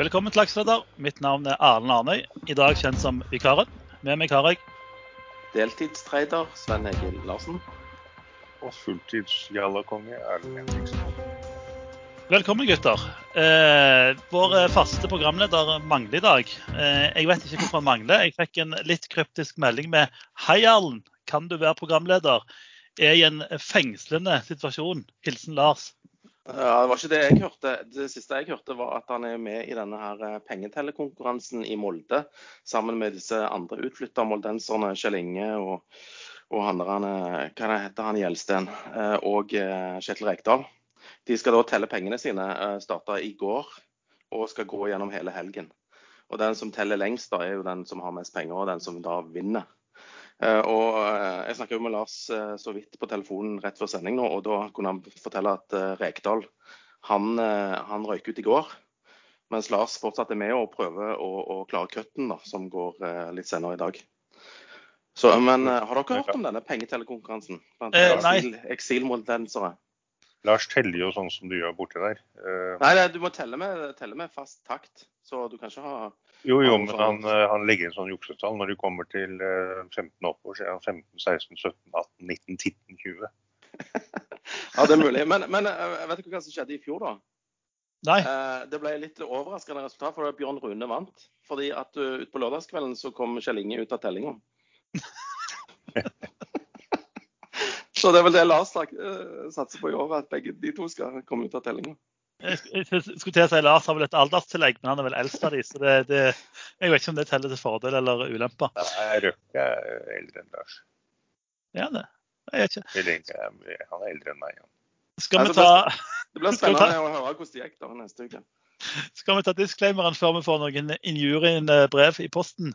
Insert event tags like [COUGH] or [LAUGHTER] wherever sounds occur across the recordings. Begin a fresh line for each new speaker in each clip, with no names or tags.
Velkommen til Lakseleder. Mitt navn er Erlend Arnøy, i dag kjent som Vikaren. Med meg har jeg
Deltidstrader Sven Egil Larsen.
Og fulltids-jallakonge Erlend Henriksen.
Velkommen, gutter. Eh, vår faste programleder mangler i dag. Eh, jeg vet ikke hvorfor han mangler. Jeg fikk en litt kryptisk melding med Hei, Erlend. Kan du være programleder? Er i en fengslende situasjon. Hilsen Lars.
Ja, Det var ikke det jeg hørte. Det siste jeg hørte, var at han er med i denne her eh, pengetellekonkurransen i Molde. Sammen med disse andre utflyttermoldenserne, Kjell Inge og, og han der, eh, hva heter han Gjelsten eh, og Kjetil Rekdal. De skal da telle pengene sine. Starta i går og skal gå gjennom hele helgen. Og Den som teller lengst, da, er jo den som har mest penger, og den som da vinner. Eh, og eh, Jeg snakka med Lars eh, så vidt på telefonen rett før sending nå, og da kunne han fortelle at Rekdal han, han røyk ut i går. Mens Lars fortsatt er med og prøver å, å klare cutten, da, som går litt senere i dag. Så, men har dere hørt om denne pengetellekonkurransen?
Eh, nei.
Eksilmoldensere.
Lars teller jo sånn som du gjør borti der.
Uh, nei, nei, du må telle med, telle med, fast takt. Så du kan ikke ha
Jo, jo, men han, eh, han legger inn sånn juksetall. Når du kommer til uh, 15 oppover, så er han 15, 16, 17, 18, 19, 19, 20.
ja, det er mulig. Men, men vet du hva som skjedde i fjor, da?
Nei.
Det ble litt overraskende resultat, for Bjørn Rune vant. Fordi at utpå lørdagskvelden så kom Kjell Inge ut av tellinga. [LAUGHS] Så det er vel det Lars uh, satser på i år, at begge de to skal komme ut av tellinga.
Jeg skulle til å si Lars har vel et alderstillegg, men han er vel eldst av de, så det, det, jeg vet ikke om det teller til fordel eller ulempe.
Røkke er eldre enn Lars.
Ja, det. Jeg vet ikke.
Han er eldre enn meg.
Skal vi ta
Det blir spennende å høre hvordan det gikk da neste uke.
Skal vi ta disclaimeren før vi får noen injuriebrev i posten?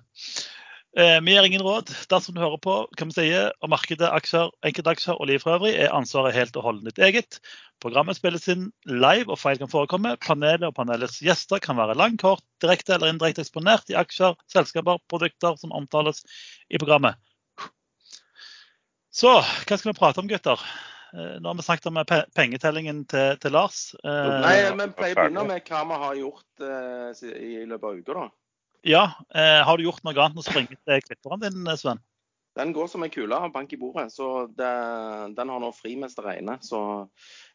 Eh, vi gir ingen råd. Dersom du hører på hva vi sier om markedet, aksjer, enkeltaksjer og liv for øvrig, er ansvaret helt og holdent ditt eget. Programmet spilles inn live, og feil kan forekomme. Panelet og panelets gjester kan være lang, kort, direkte eller indirekte eksponert i aksjer, selskaper, produkter som omtales i programmet. Så hva skal vi prate om, gutter? Eh, nå har vi snakket om pengetellingen til, til Lars.
Eh, Nei, men pleier å begynne med hva vi har gjort i løpet av uka, da.
Ja. Eh, har du gjort noe annet enn å springe til klipperen din, Sven?
Den går som en kule har bank i bordet, så det, den har nå fri mens det regner. Så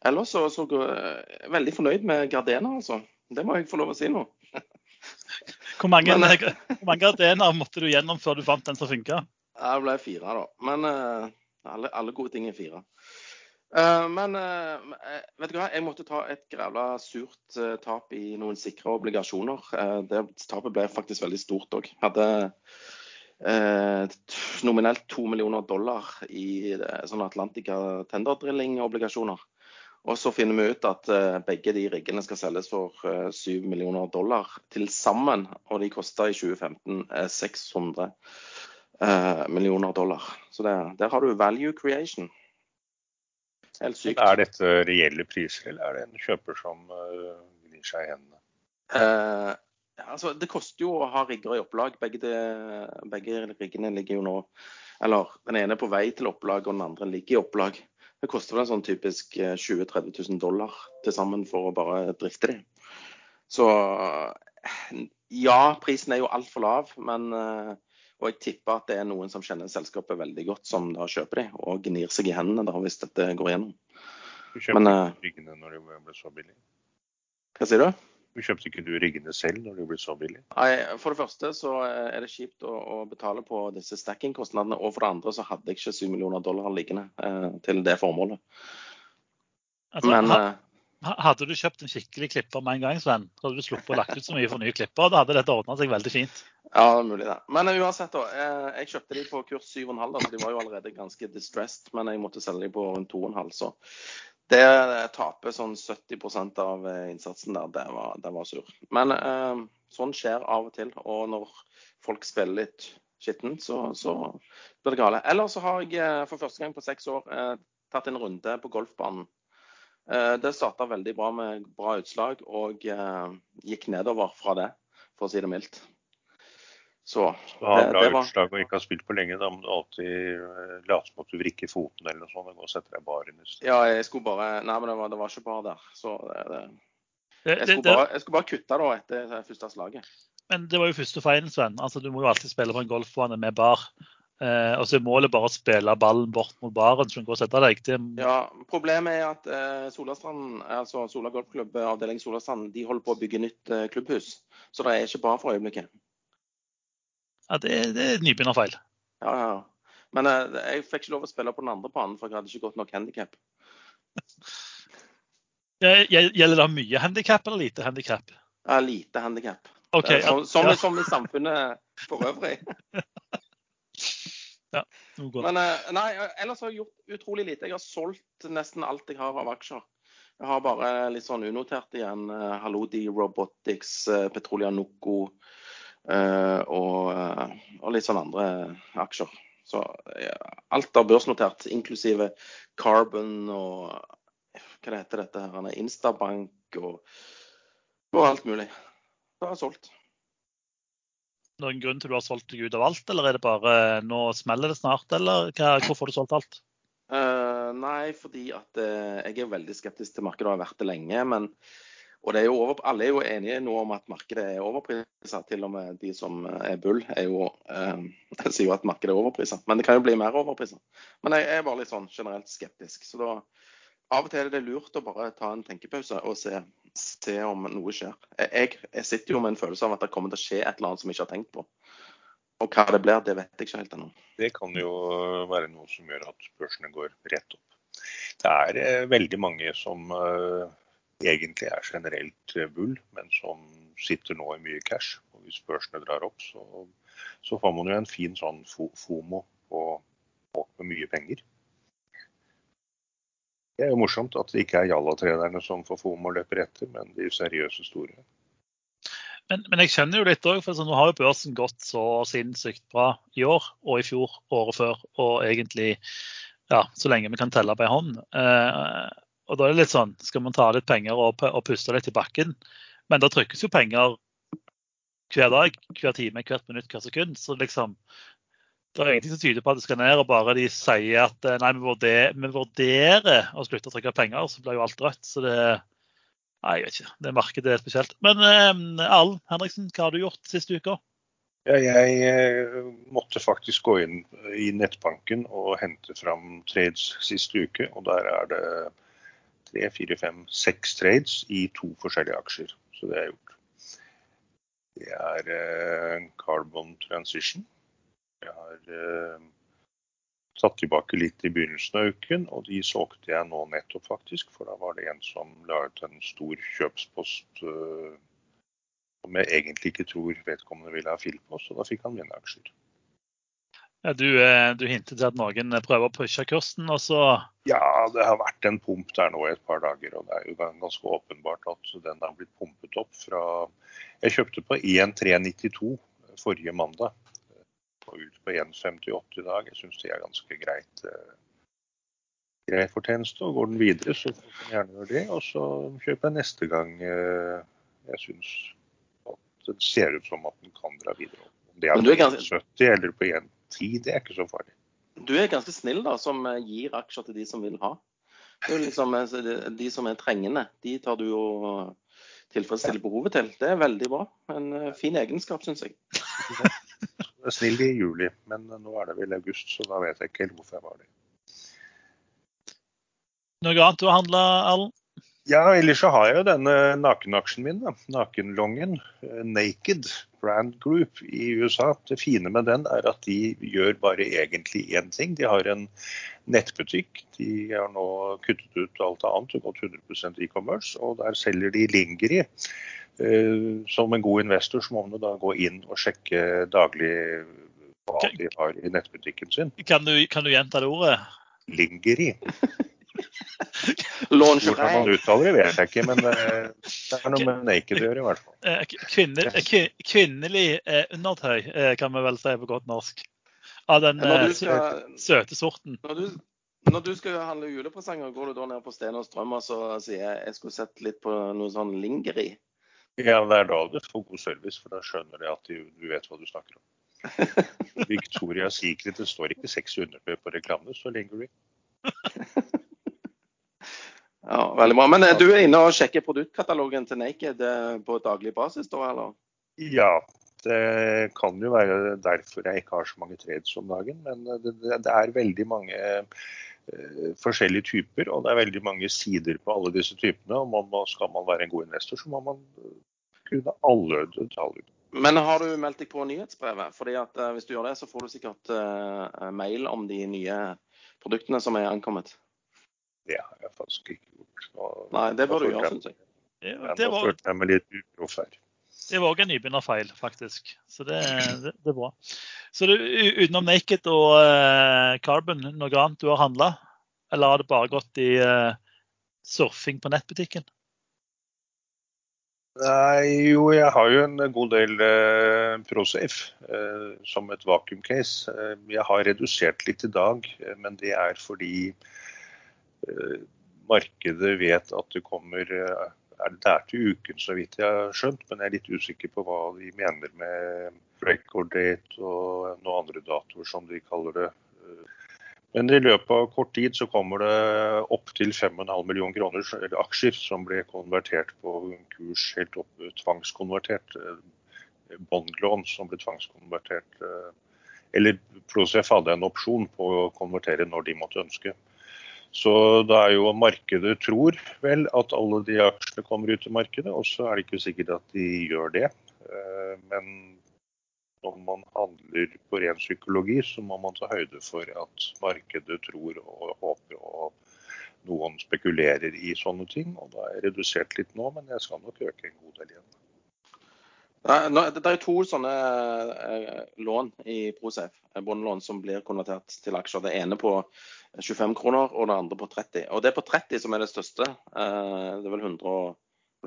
ellers så, så jeg veldig fornøyd med Gardena, altså. Det må jeg få lov å si nå. [LAUGHS]
Hvor mange, Men, eh, [LAUGHS] hvor mange Gardener måtte du gjennom før du fant den som funka?
Det ble fire, da. Men alle, alle, gode ting er fire. Uh, men uh, vet du hva, jeg måtte ta et grævla surt tap i noen sikre obligasjoner. det tapet ble faktisk veldig stort òg. Hadde nominelt to millioner dollar i sånne Atlantica Tender Drilling-obligasjoner. Og så finner vi ut at begge de riggene skal selges for syv millioner dollar til sammen. Og de kosta i 2015 600 millioner dollar. Så det, der har du value creation.
Helt sykt. Er dette reelle priser, eller er det en kjøper som uh, gnir seg i hendene?
Uh, altså, det koster jo å ha rigger i opplag. Begge, de, begge riggene ligger jo nå Eller den ene er på vei til opplag, og den andre ligger i opplag. Det koster vel en sånn typisk 20 000-30 000 dollar til sammen for å bare drifte de. Så ja, prisen er jo altfor lav, men uh, og jeg tipper at det er noen som kjenner selskapet veldig godt, som da kjøper de og gnir seg i hendene da, hvis dette går gjennom.
Du kjøpte Men, ikke riggene når de ble så billig?
Hva sier du?
Du kjøpte ikke du riggene selv når de ble så billig?
Nei, For det første så er det kjipt å, å betale på disse stacking-kostnadene. Og for det andre så hadde jeg ikke 7 millioner dollar liggende eh, til det formålet.
Altså, Men, ha, eh, hadde du kjøpt en skikkelig klipper med en gang, Sven, så hadde du sluppet å lagt ut så mye for nye klipper. Da hadde dette ordna seg veldig fint.
Ja, mulig det. Men uansett, da. Jeg kjøpte de på kurs 7,5, så de var jo allerede ganske distressed. Men jeg måtte selge de på rundt 2,5, så det taper sånn 70 av eh, innsatsen der. Det var, det var sur. Men eh, sånn skjer av og til. Og når folk spiller litt skittent, så, så blir det gale. Eller så har jeg eh, for første gang på seks år eh, tatt en runde på golfbanen. Eh, det starta veldig bra med bra utslag, og eh, gikk nedover fra det, for å si det mildt.
Så du har bra det var... utslag og ikke har spilt på lenge, da må du alltid eh, late som at du vrikker foten eller noe sånt og gå og sette deg bar under.
Ja, jeg skulle bare Nei, men det var, det var ikke bar der. Så det, det...
Det,
Jeg skulle bare, jeg skulle bare kutte da etter første slaget.
men det var jo første feilen, Sven. Altså, du må jo alltid spille på en golfbane med bar. Eh, og så er målet bare å spille ballen bort mot baren, så du kan gå og sette deg. Det,
Ja, Problemet er at eh, Solastrand, altså Sola golfklubb eh, avdeling Solastrand de holder på å bygge nytt eh, klubbhus. Så det er ikke bra for øyeblikket.
ja, det, det er nybegynnerfeil.
Ja, ja. ja. Men eh, jeg fikk ikke lov å spille på den andre banen, for jeg hadde ikke godt nok handikap.
Eh, [LAUGHS] Gjelder det mye handikap eller lite handikap?
Ja, lite handikap.
OK. ja,
som, som,
ja,
som i samfunnet for øvrig. [LAUGHS]
det.
Men eh, nei, ellers har jeg gjort utrolig lite. Jeg har solgt nesten alt jeg har av aksjer. Jeg har bare litt sånn unotert igjen. eh, Halodi Robotics, eh, Petrolia Noco eh, og, eh, og litt sånn andre aksjer. Så eh, alt av børsnotert, inklusive Carbon og hva det heter dette her, Instabank og, og alt mulig. Det har jeg solgt.
Noen grunn til du har solgt deg ut av alt, eller er det bare eh, nå smeller det snart, eller hva, hvorfor har du solgt alt?
Uh, nei, fordi at uh, jeg er veldig skeptisk til markedet og har vært det lenge. Men, og er over, alle er jo enige nå om at markedet er overpriset. Til og med de som er bull, er jo, eh, [LAUGHS] sier jo at markedet er overpriset. Men det kan jo bli mer overpriset. Men jeg er bare litt sånn generelt skeptisk. Så da, av og til er det lurt å bare ta en tenkepause og se, se om noe skjer. Jeg, jeg sitter jo med en følelse av at det kommer til å skje et eller annet som jeg ikke har tenkt på. Og hva det blir, det vet jeg ikke helt ennå.
Det kan jo være noe som gjør at børsene går rett opp. Det er eh, veldig mange som uh, egentlig er generelt eh, bull, men som sitter nå i mye cash. Og hvis børsene drar opp, så, så får man jo en fin sånn fomo på på mye penger. Det er jo morsomt at det ikke er Jalla-trenerne som får fomo og løper etter, men de seriøse store.
Men, men jeg kjenner jo litt òg, for nå har jo børsen gått så sinnssykt bra i år og i fjor, året før, og egentlig ja, så lenge vi kan telle på ei hånd. Eh, og da er det litt sånn, skal man ta litt penger og, og puste litt i bakken? Men da trykkes jo penger hver dag, hver time, hvert minutt, hvert sekund. Så liksom, det er ingenting som tyder på at det skal ned, og bare de sier at eh, nei, vi vurderer, vi vurderer å slutte å trykke penger, så blir jo alt rødt. Så det Nei, jeg vet ikke. Det markedet er spesielt. Men eh, Allen Henriksen, hva har du gjort siste uka?
Ja, jeg eh, måtte faktisk gå inn i nettbanken og hente fram trades siste uke. Og der er det tre, fire, fem, seks trades i to forskjellige aksjer. Så det jeg gjort. Det er eh, Carbon Transition. Jeg har eh, tatt tilbake litt i begynnelsen av uken, og de solgte jeg nå nettopp, faktisk. For da var det en som la ut en stor kjøpspost eh, som jeg egentlig ikke tror vedkommende ville ha fill på, så da fikk han mine aksjer.
Ja, du, eh, du hintet til at noen prøver å pushe kursen, og så
Ja, det har vært en pump der nå i et par dager, og det er jo ganske åpenbart at den har blitt pumpet opp fra Jeg kjøpte på 1,392 forrige mandag og ut på 1,58 i dag. Jeg syns det er ganske greit. eh, Grei fortjeneste. og Går den videre, så får man gjerne gjøre det. Og så kjøper jeg neste gang eh, jeg syns at det ser ut som at den kan dra videre. Om det er på
ganske-
1,70 eller på 1,10, det er ikke så farlig.
Du er ganske snill da, som eh, gir aksjer til de som vil ha. Er liksom, De som er trengende, de tar du og tilfredsstiller behovet til. Det er veldig bra. En fin egenskap, syns jeg. [LAUGHS]
Snill i juli, men nå er det vel august, så da vet jeg ikke helt hvorfor jeg var det.
noe annet du har handla, Allen?
Ja, ellers så har jeg jo denne nakenaksjen min, da. Nakenlongen. eh, Naked Brand Group i USA. Det fine med den er at de gjør bare egentlig én ting. De har en nettbutikk. De har nå kuttet ut alt annet og gått 100% e-commerce, og der selger de Lingeri. Eh, Som en god investor så må man da gå inn og sjekke daglig hva de har i nettbutikken sin.
Kan du, kan du gjenta det ordet?
Lingeri. Hvordan man uttaler det, vet jeg ikke, men eh, det er noe med naked å gjøre i hvert fall.
Eh, Kvinne, eh, kvinnelig undertøy, kan vi vel si på godt norsk. Av den
Når du
sø-
skal,
søte sorten.
når du, når du skal handle julepresanger, går du da ned på Sten og Strøm og så sier jeg jeg skulle sett litt på noe sånn lingeri?
Ja, det er da du får god service, for da skjønner de at du, du vet hva du snakker om. [LAUGHS] Victoria Secret, det står ikke 600 på reklamen, så lenger Lingerie.
Ja, veldig bra. Men eh, du er inne og sjekker produktkatalogen til Naked eh, på daglig basis, da, eller?
Ja, det kan jo være derfor jeg ikke har så mange trades om dagen. Men det, det er veldig mange forskjellige typer, og det er veldig mange sider på alle disse typene. og man, Skal man være en god investor, så må man kunne alle detaljer.
Men har du meldt deg på nyhetsbrevet? Fordi at uh, Hvis du gjør det, så får du sikkert uh, mail om de nye produktene som er ankommet.
Det har jeg faktisk ikke gjort. Og,
Nei, det bør du gjøre, syns jeg.
Det, det var...
Jeg meg litt uproff her.
Det var òg en nybegynnerfeil, faktisk. Så det, det, det, er bra. Så det, utenom Naked og uh, Carbon, noe annet du har handla? Eller har det bare gått i uh, surfing på nettbutikken?
Nei, jo, jeg har jo en god del uh, ProSafe uh, som et vakuum-case. Uh, jeg har redusert litt i dag, men det er fordi markedet vet at det kommer det der til uken, så vidt jeg har skjønt, men jeg er litt usikker på hva de mener med record date og noen andre datoer, som de kaller det. Men i løpet av kort tid så kommer det opptil 5,5 millioner kroner eller aksjer som ble konvertert på en kurs helt opp tvangskonvertert. Bondlån som ble tvangskonvertert. Eller Prosef hadde en opsjon på å konvertere når de måtte ønske. Så det er jo markedet tror vel at alle de aksjene kommer ut i markedet, og så er det ikke sikkert at de gjør det. Eh, men når man handler på ren psykologi, så må man ta høyde for at markedet tror og håper og noen spekulerer i sånne ting. Og da er jeg redusert litt nå, men jeg skal nok øke en god del igjen.
Det er to sånne eh, lån i Prosafe, bondelån, som blir konvertert til aksjer. Det ene på 25 kroner og det andre på 30. Og det er på 30 som er det største. Eh, det er vel 100,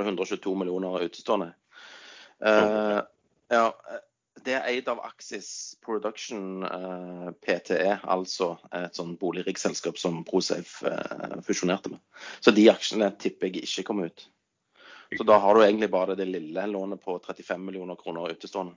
122 millioner utestående. Ja, det er eid av Axis Production PTE, altså et sånn boligriggselskap som Prosafe fusjonerte med. Så de aksjene tipper jeg ikke kommer ut. Så da har du egentlig bare det lille lånet på 35 millioner kroner utestående.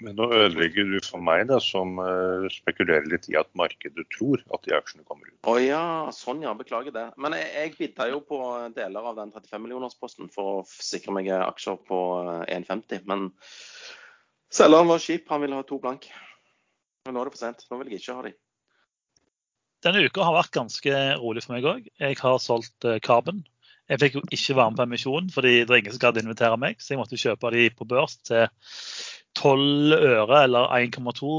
Men nå ødelegger du for meg, da, som uh, spekulerer litt i at markedet tror at de aksjene kommer ut.
Å ja, sånn ja. Beklager det. Men jeg, jeg bidda jo på deler av den 35 millionersposten for å sikre meg aksjer på 1,50. Eh, Men selgeren var kjip. Han ville ha to blank. Men nå er det for sent. Nå vil jeg ikke ha de.
Denne uka har vært ganske rolig for meg òg. Jeg har solgt uh, Carbon jeg fikk jo ikke være med på emisjonen, fordi det er ingen som gadd invitere meg. Så jeg måtte kjøpe de på børs til 12 øre eller 1,2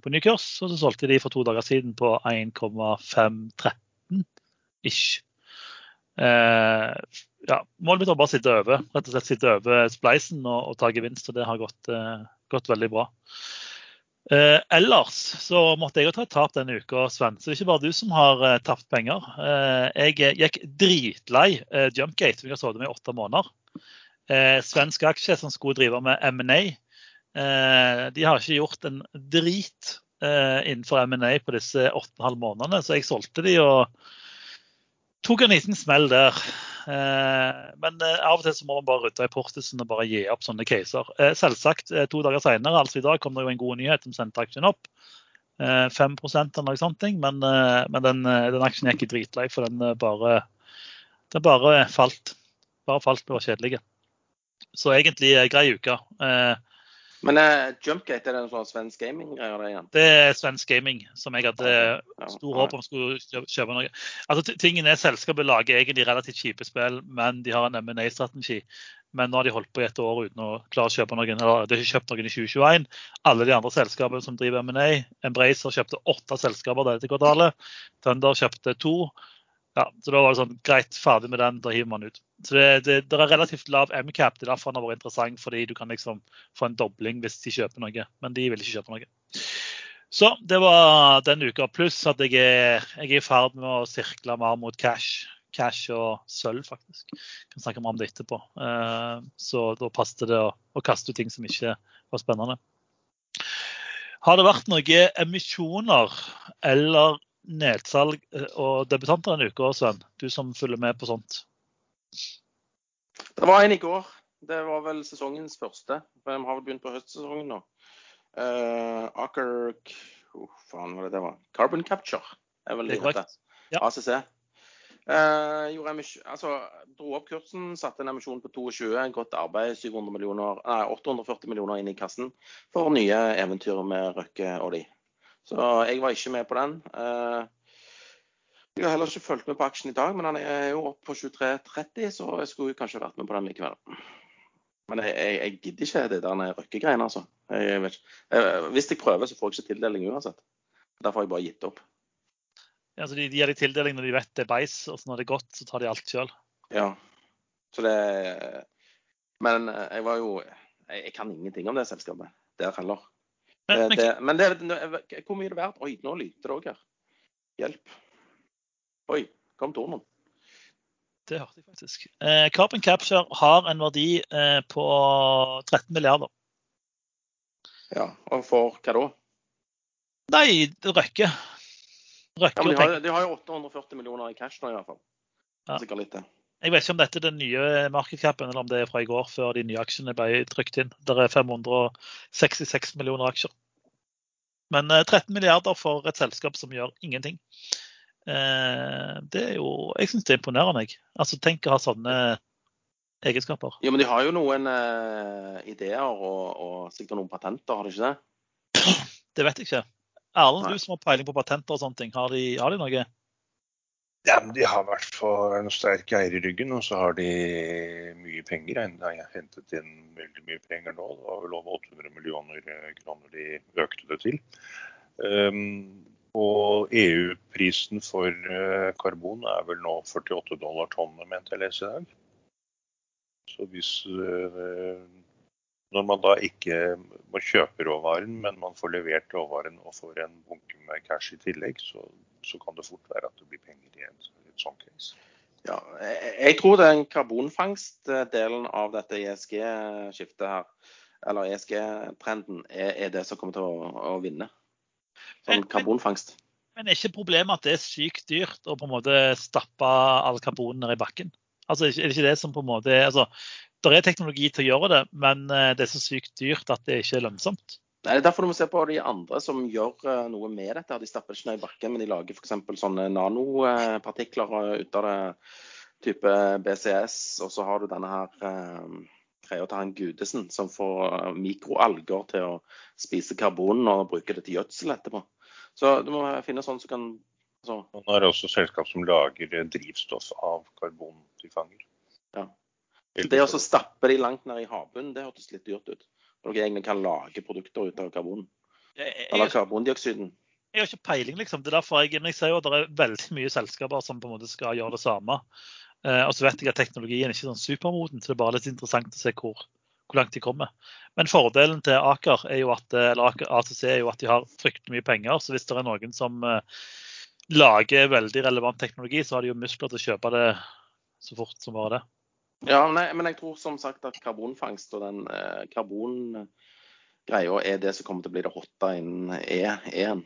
på ny kurs. Og så solgte de for to dager siden på 1,513 ish. Eh, ja, målet mitt var bare å sitte over rett og slett sitte over spleisen og, og ta gevinst. og Det har gått, eh, gått veldig bra. Eh, ellers så måtte jeg jo ta et tap denne uka, Sven. Så det er ikke bare du som har eh, tapt penger. Eh, jeg gikk dritlei eh, Jumpgate, som jeg har sovet med i åtte måneder. Eh, svensk aksje som skulle drive med M&A. Eh, de har ikke gjort en drit eh, innenfor M&A på disse åtte og en halv månedene, så jeg solgte de og tok en liten smell der. Eh, men eh, av og til så må man bare rydde i portisen og bare gi opp sånne caser. Eh, selvsagt, to dager senere, altså i dag, kom det jo en god nyhet som sendte aksjen opp. 5 eller noe sånt, men, men den, den, aksjen gikk i dritlei, for den bare, den bare falt. Bare falt og var kjedelig. Så egentlig grei uke.
Men uh, Jumpgate, er det en sånn svensk gaming-greier det igjen?
Det er svensk gaming, som jeg hadde stor håp om skulle kjøpe noe. Altså, tingen er Selskapet lager egentlig relativt kjipe spill, men de har en M&A-strategi. Men nå har de holdt på i et år uten å klare å kjøpe noen. Eller de har ikke kjøpt noen i 2021. Alle de andre selskapene som driver M&A, Embracer kjøpte åtte selskaper dette kvartalet. Thunder kjøpte to. Ja, så da var det sånn, Greit, ferdig med den, da hiver man ut. Så det, det, det er relativt lav MCAP. Det er derfor den har vært interessant, fordi du kan liksom få en dobling hvis de kjøper noe. Men de vil ikke kjøpe noe. Så det var den uka. Pluss at jeg er, jeg er i ferd med å sirkle mer mot cash. Cash og sølv, faktisk. Jeg kan snakke mer om det etterpå. Eh, så da passet det å, å kaste ut ting som ikke var spennende. Har det vært noen emisjoner eller nedsalg eh, og debutanter denne uka, Sven? Du som følger med på sånt?
Det var en i går. Det var vel sesongens første. Vi har vel begynt på høstsesongen nå. Uh, Aker oh, faen, var det det var? Carbon Capture er vel det det heter. Ja. ACC. Uh, gjorde emis- altså, dro opp kursen, satte en emisjon på 22. Godt arbeid. 700 millioner, nei, 840 millioner inn i kassen for nye eventyr med Røkke og de. Så jeg var ikke med på den. Eh, jeg har heller ikke fulgt med på aksjen i dag, men han er jo oppe på 23,30, så jeg skulle kanskje vært med på den likevel. Men jeg, jeg, jeg gidder ikke det der røkkegreiene, altså. Jeg. Eh, Hvis jeg prøver, så får jeg ikke tildeling uansett. Derfor har jeg bare gitt opp.
Ja, så de, de gir deg tildeling når de vet det er beis, og så når det er godt, så tar de alt sjøl.
Ja. Så det Men eh, jeg var jo Jeg, jeg kan ingenting om det selskapet der heller.
Men,
Det,
men,
det, men det, hvor mye er det verdt? Oi, nå lyter det òg her. Hjelp. Oi, kom tornen.
det hørte jeg faktisk. Eh, Carbon Capture har en verdi eh, på 13 milliarder.
Ja, og for hva da?
Nei, Røkke. Røkke
Ja, men de har, de har jo 840 millioner i cash nå, i hvert fall.
Ja.
Sikkert litt det.
Jeg vet ikke om dette er den nye markedscapen, eller om det er fra i går, før de nye aksjene ble trykt inn. Det er 566 millioner aksjer. Men eh, 13 milliarder for et selskap som gjør ingenting. Eh, Det er jo Jeg syns det er imponerende. jeg. Altså, Tenk å ha sånne egenskaper.
Ja, men de har jo noen uh, ideer og, og sikkert noen patenter, har de ikke det?
Det vet jeg ikke. Erlend, du som har peiling på patenter og sånne ting, har de, har de noe?
Ja, men De har i hvert fall en sterk eier i ryggen, og så har de mye penger. De har hentet inn veldig mye penger nå. Det var vel over 800 millioner eh, kroner de økte det til. Um, og EU-prisen for eh, karbon er vel nå 48 dollar tonnet, mente jeg leste i dag. Så hvis eh, Når man da ikke må kjøpe råvaren, men man får levert råvaren og får en bunke med cash i tillegg, så, så kan det fort være at det blir penger i et, et sånt case.
Ja, jeg, jeg tror den karbonfangstdelen av dette ESG-skiftet her, eller ESG-trenden, er, er det som kommer til å, å vinne. Sånn
men-
karbonfangst.
Men er ikke problemet at det er sykt dyrt å på en måte stappe all karbonen ned i bakken? Altså, Er det ikke det som på en måte er altså, Det er teknologi til å gjøre det, men eh, det er så sykt dyrt at det ikke er lønnsomt.
Nei, er derfor du må se på de andre som gjør eh, noe med dette. De stapper ikke ned i bakken, men de lager f.eks. sånne nanopartikler eh, ut av det type BCS. Og så har du denne her eh, til han Gudesen som får eh, mikroalger til å spise karbon og bruke det til gjødsel etterpå. Så du må finne sånn som kan så.
Man har også selskap som lager eh, drivstoff av karbon de fanger.
Ja. Det å stappe de langt ned i havbunnen, det hørtes litt dyrt ut. Når dere egentlig kan lage produkter ut av karbon. Eller karbondioksiden.
jeg har ikke peiling, liksom. Det er derfor jeg, men jeg ser jo at det er veldig mye selskaper som på en måte skal gjøre det samme. Eh, og så vet jeg at teknologien er ikke sånn supermoden, så det er bare litt interessant å se hvor, hvor langt de kommer. Men fordelen til Aker er jo at, eh, eller Aker ATC er jo at de har fryktelig mye penger. Så hvis det er noen som eh, lager veldig relevant teknologi, så har de jo muskler til å kjøpe det så fort som bare det.
Ja, nei, men jeg tror som sagt at karbonfangst og den eh, karbongreia er det som kommer til å bli det hotte innen E1.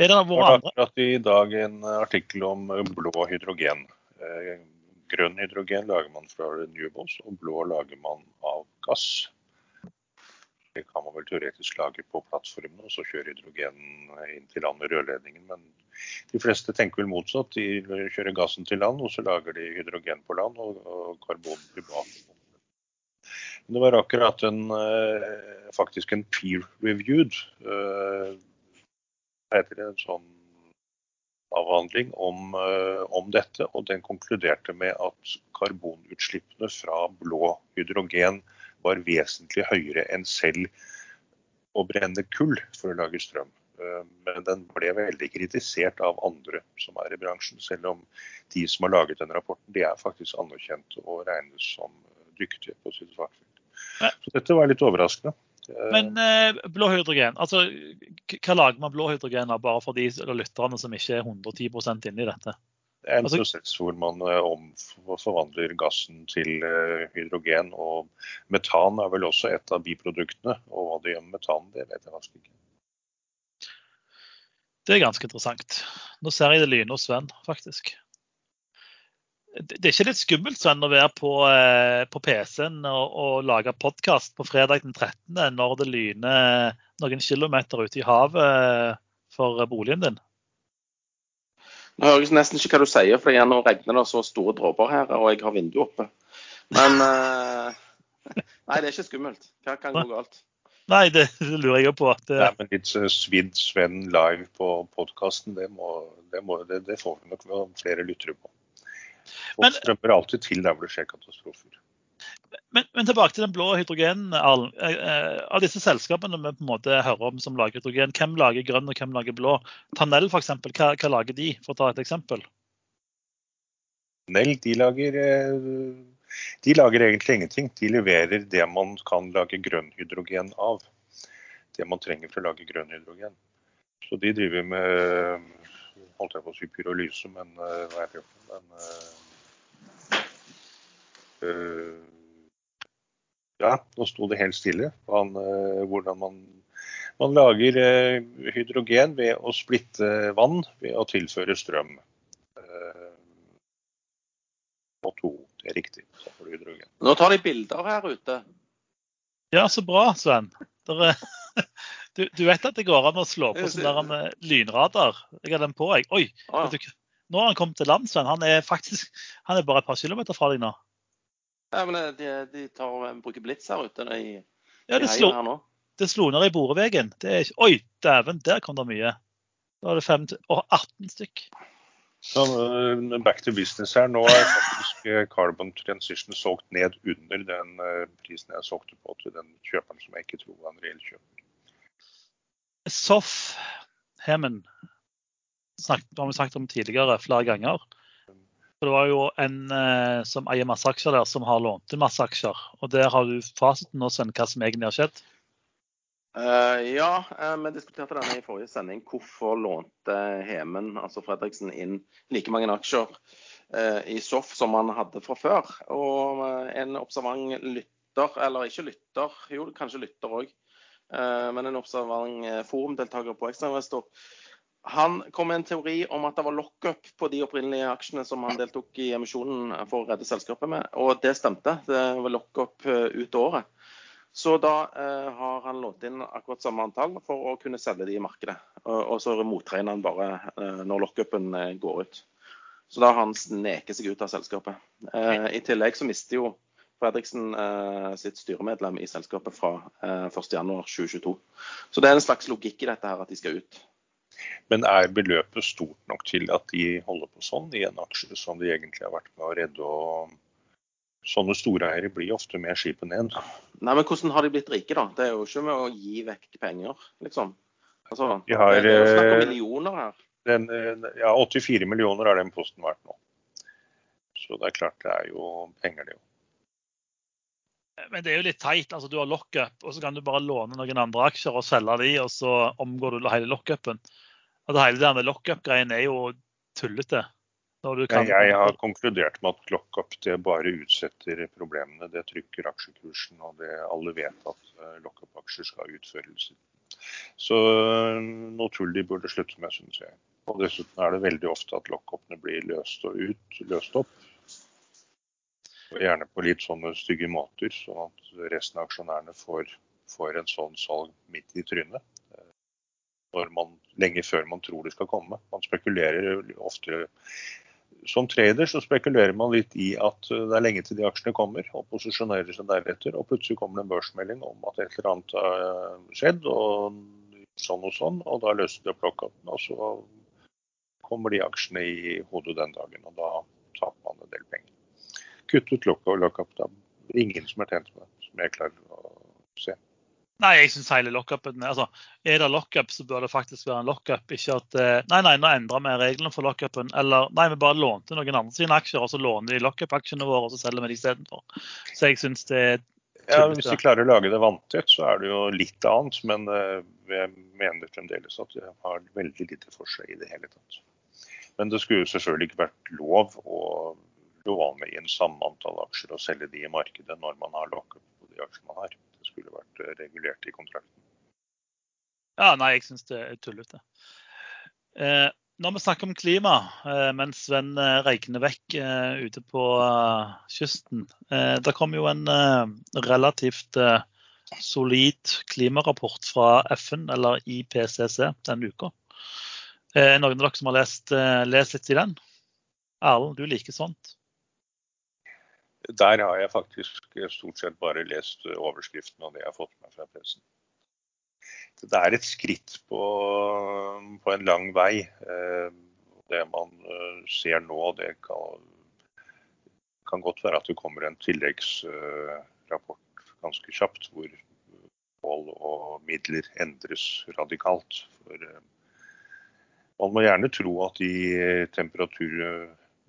Er det
var
andre?
akkurat i dag en artikkel om blå hydrogen. Eh, Grønn hydrogen lager man fra renewables, og blå lager man av gass. Kan man vel teoretisk lage på plattformene, og så kjøre hydrogenen inn til land med rørledningen. Men de fleste tenker vel motsatt. De kjører gassen til land, og så lager de hydrogen på land, og, og karbon tilbake. Men det var akkurat en, eh, faktisk en peer-reviewed eh, heter det, en sånn avhandling om, eh, om dette, og den konkluderte med at karbonutslippene fra blå hydrogen var vesentlig høyere enn selv å brenne kull for å lage strøm. Eh, Men den ble veldig kritisert av andre som er i bransjen, selv om de som har laget den rapporten, de er faktisk anerkjent og regnes som dyktige på sitt fagfelt. Så dette var litt overraskende. Eh,
Men eh, blå hydrogen, altså hva lager man blå hydrogen av, bare for de lytterne som ikke er 110 inne i dette?
En
Altså-
prosess hvor man eh, forvandler gassen til eh, hydrogen. Og metan er vel også et av biproduktene. Og hva det gjør med metan, det vet jeg faktisk ikke.
Det er ganske interessant. Nå ser jeg det lyner hos Sven, faktisk. Det det er ikke litt skummelt Sven, å være på, eh, på PC-en og, og lage podkast på fredag den 13. når det lyner noen kilometer ute i havet for boligen din?
Nå hører jeg nesten ikke hva du sier, for nå regner det så store dråper her, og jeg har vinduet oppe. Men uh, Nei, det er ikke skummelt. Hva kan gå galt?
Nei, det lurer jeg på. Det...
Nei, men litt svidd Sven live på podkasten, det, det, det, det, får vi nok flere lyttere på. Folk strømmer alltid til der hvor det skjer katastrofer.
Men, men, tilbake til den blå hydrogenen. Eh, eh, av disse selskapene vi på en måte hører om som lager hydrogen, hvem lager grønn og hvem lager blå? Tanel f.eks., hva, hva lager de, for å ta et eksempel?
Nell, de lager, eh, de lager egentlig ingenting. De leverer det man kan lage grønn hydrogen av. Det man trenger for å lage grønn hydrogen. Så de driver med holdt jeg på å si pyrolyse, men hva er det? Men, uh, ja, nå sto det helt stille man, eh, hvordan man, man lager eh, hydrogen ved å splitte vann ved å tilføre strøm. Eh, og to, det er riktig. Så får du hydrogen.
Nå tar de bilder her ute.
Ja, så bra, Sven. Er, [LAUGHS] du, du, vet at det går an å slå på sånn der med lynradar? Jeg har den på, jeg. Oi! Ah. Nå har han kommet til land, Sven. Han er faktisk han er bare et par kilometer fra deg nå.
Ja, men eh, de, de tar, eh, bruker blitz her ute i,
ja, det slo, her nå. Det slo ned i Borevegen. Oi, dæven, der kom det mye. Da var det 5, å, 18 stykk.
Så, eh, back to business her. Nå er faktisk Carbon Transition solgt ned under den prisen jeg solgte på til den kjøperen som jeg ikke tror var en reell kjøper.
Soff Hemen har vi snakket om tidligere flere ganger. For Det var jo en eh, som eier masse aksjer der, som har lånt inn masse aksjer. Og Der har du fasiten nå, Sven, hva som egentlig har skjedd?
Uh, ja, uh, vi diskuterte denne i forrige sending. Hvorfor lånte Hemen, altså Fredriksen, inn like mange aksjer uh, i SOF som han hadde fra før? Og en observant lytter, eller ikke lytter, jo kanskje lytter òg, men en observant forumdeltaker på Ekstrainvestor han kom med en teori om at det var lockup på de opprinnelige aksjene som han deltok i emisjonen for å redde selskapet med, og det stemte. Det var lockup eh, ut året. Så da eh, har han lånt inn akkurat samme antall for å kunne selge de i markedet. Og, og så motregner han bare eh, når lockupen eh, går ut. Så da har han sneket seg ut av selskapet. Eh, I tillegg så mister jo Fredriksen eh, sitt styremedlem i selskapet fra 1.1.2022. Så det er en slags logikk i dette her at de skal ut.
Men er beløpet stort nok til at de holder på sånn i en aksje som de egentlig har vært med å redde? og Sånne store eiere blir ofte med skipet ned.
Nei, men Hvordan har de blitt rike, da? Det er jo ikke med å gi vekk penger, liksom. Altså,
de har,
det er jo snakk om eh, millioner her.
Den, ja, 84 millioner er den posten vært nå. Så det er klart det er jo penger, det jo.
Men det er jo litt teit. altså Du har lockup, og så kan du bare låne noen andre aksjer og selge de, og så omgår du hele lockupen. Altså, hele denne lockup-greien er jo tullete.
Kan... Jeg har konkludert med at lockup det bare utsetter problemene. Det trykker aksjekursen, og det, alle vet at eh, lockup-aksjer skal utføres. Så eh, noe tull de burde slutte med, syns jeg. Og Dessuten er det veldig ofte at lockupene blir løst, og ut, løst opp og gjerne på litt sånne stygge måter, sånn at resten av aksjonærene får, får en sånn salg midt i trynet. Eh, man, lenge før man tror det skal komme. Man spekulerer ofte Som trader så spekulerer man litt i at det er lenge til de aksjene kommer, og posisjonerer seg deretter. Og plutselig kommer det en børsmelding om at et eller annet har skjedd, og sånn og sånn. Og da løser det opp og så kommer de aksjene i hodet den dagen. Og da taper man en del penger kutt ut lokk og lockup. Det er ingen som er tjent med det, som jeg klarer å se.
Nei, jeg syns hele lockupen altså, Er det lockup, så bør det faktisk være en lockup. Ikke at eh, Nei, nei, nå endrer vi reglene for lockupen. Eller nei, vi bare lånte noen andre sine aksjer, og så låner de lockup-aksjene våre, og så selger vi de istedenfor. Så jeg syns det er
ja, Hvis de klarer å lage det vanntett, så er det jo litt annet. Men uh, jeg mener fremdeles at det har veldig lite for seg i det hele tatt. Men det skulle jo selvfølgelig ikke vært lov å låne inn samme antall aksjer og selge de i markedet når man har lockup på de aksjene man har. Skulle vært eh, regulert i kontrakten.
Ja, nei, jeg syns det er tullete. Eh, når vi snakker om klima, eh, mens Sven eh, regner vekk ute på kysten Det kom jo en relativt solid klimarapport fra FN, eller IPCC, denne uka. Er noen av dere som har lest, lest litt i den? Erlend, du liker sånt?
Der har jeg faktisk stort sett bare lest overskriften og det jeg har fått med fra pressen. Det er et skritt på, på en lang vei. Eh, det man ser nå, det kan, kan godt være at det kommer en tilleggsrapport ganske kjapt, hvor mål og midler endres radikalt. For man må gjerne tro at de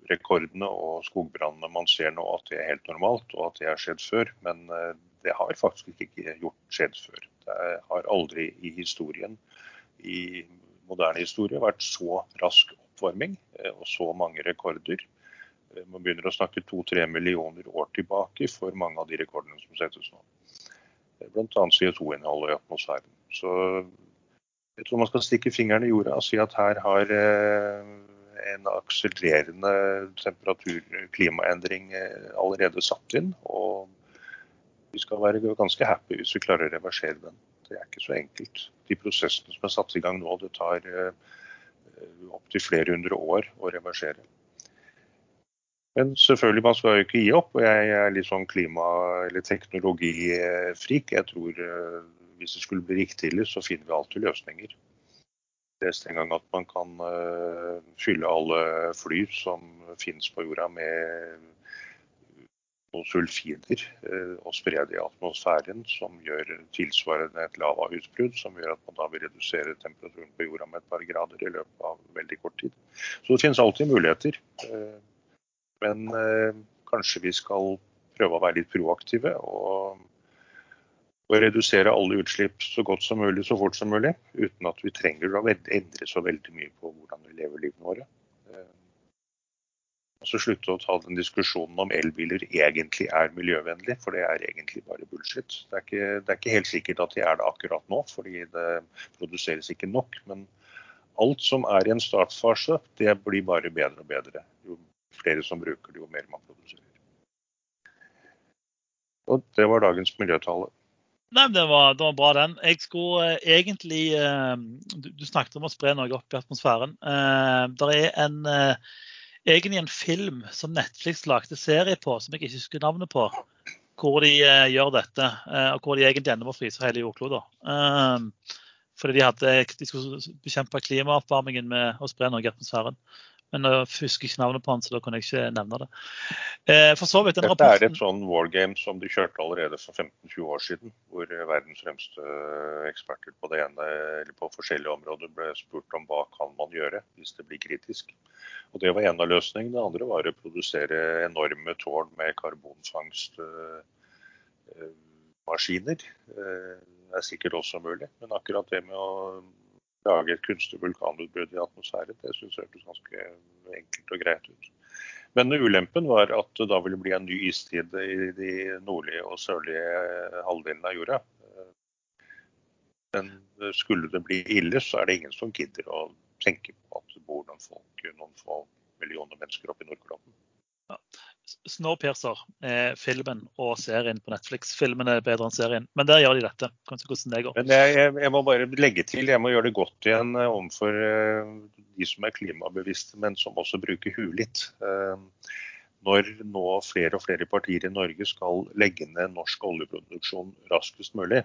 temperaturrekordene og skogbrannene man ser nå, at det er helt normalt og at det har skjedd før. Men eh, det har faktisk ikke gjort skjedd før. Det har aldri i historien, i moderne historie, vært så rask oppvarming eh, og så mange rekorder. Eh, man begynner å snakke to-tre millioner år tilbake for mange av de rekordene som settes nå. Bl.a. CO2-innholdet i atmosfæren. Så jeg tror man skal stikke fingeren i jorda og si at her har en akselererende temperatur-klimaendring eh, allerede satt inn. Og vi skal være ganske happy hvis vi klarer å reversere den. Det er ikke så enkelt. De prosessene som er satt i gang nå, det tar eh, opptil flere hundre år å reversere. Men selvfølgelig, man skal jo ikke gi opp. og Jeg er litt sånn klima- eller teknologifrik. Jeg tror hvis det skulle bli riktig så finner vi alltid løsninger. Jeg leste en gang at man kan uh, fylle alle fly som finnes på jorda med noen sulfider uh, og spre det i atmosfæren, som gjør tilsvarende et lavautbrudd, som gjør at man da vil redusere temperaturen på jorda med et par grader i løpet av veldig kort tid. Så det finnes alltid muligheter. Uh, men kanskje vi skal prøve å være litt proaktive og å redusere alle utslipp så godt som mulig så fort som mulig, uten at vi trenger å endre så veldig mye på hvordan vi lever livene våre. Eh, og så slutte å ta den diskusjonen om elbiler egentlig er miljøvennlig, for det er egentlig bare bullshit. Det er, ikke, det er ikke helt sikkert at de er det akkurat nå, fordi det produseres ikke nok. Men alt som er i en startfase, det blir bare bedre og bedre. Jo flere som bruker det, jo mer man produserer. Og det var dagens miljøtale.
Nei, det var, det var, bra, den. Jeg skulle eh, egentlig eh, du, du, snakket om å spre noe opp i atmosfæren. Eh, det er en, egentlig en film som Netflix lagde serie på, som jeg ikke husker navnet på. Hvor de gjør dette, og hvor de egentlig ender med å fryse hele jordkloden. fordi de, hadde, de skulle bekjempe klimaoppvarmingen med å spre noe i atmosfæren. Men jeg husker ikke navnet på han, så da kunne jeg ikke nevne det.
Eh, for så vidt den Dette rapporten... er et sånn wargame som de kjørte allerede for 15-20 år siden. Hvor verdens fremste eksperter på det ene eller på forskjellige områder ble spurt om hva kan man gjøre hvis det blir kritisk. Og Det var en av løsningene. Det andre var å produsere enorme tårn med karbonfangstmaskiner. Eh, det er sikkert også mulig, men akkurat det med å lage et kunstig vulkanutbrudd i atmosfæren. Det syns hørtes ganske enkelt og greit ut. Men ulempen var at det da ville bli en ny istid i de nordlige og sørlige halvdelene av jorda. Men skulle det bli ille, så er det ingen som gidder å tenke på at det bor noen folk, noen få millioner mennesker oppe i Nordkalotten.
Ja. Snowpiercer eh, filmen og serien på Netflix. Filmen er bedre enn serien, men der gjør de dette. Hvordan det går.
Men jeg, jeg, må bare legge til, jeg må gjøre det godt igjen eh, overfor uh, de som er klimabevisste, men som også bruker huet litt. Uh, når nå flere og flere partier i Norge skal legge ned norsk oljeproduksjon raskest mulig,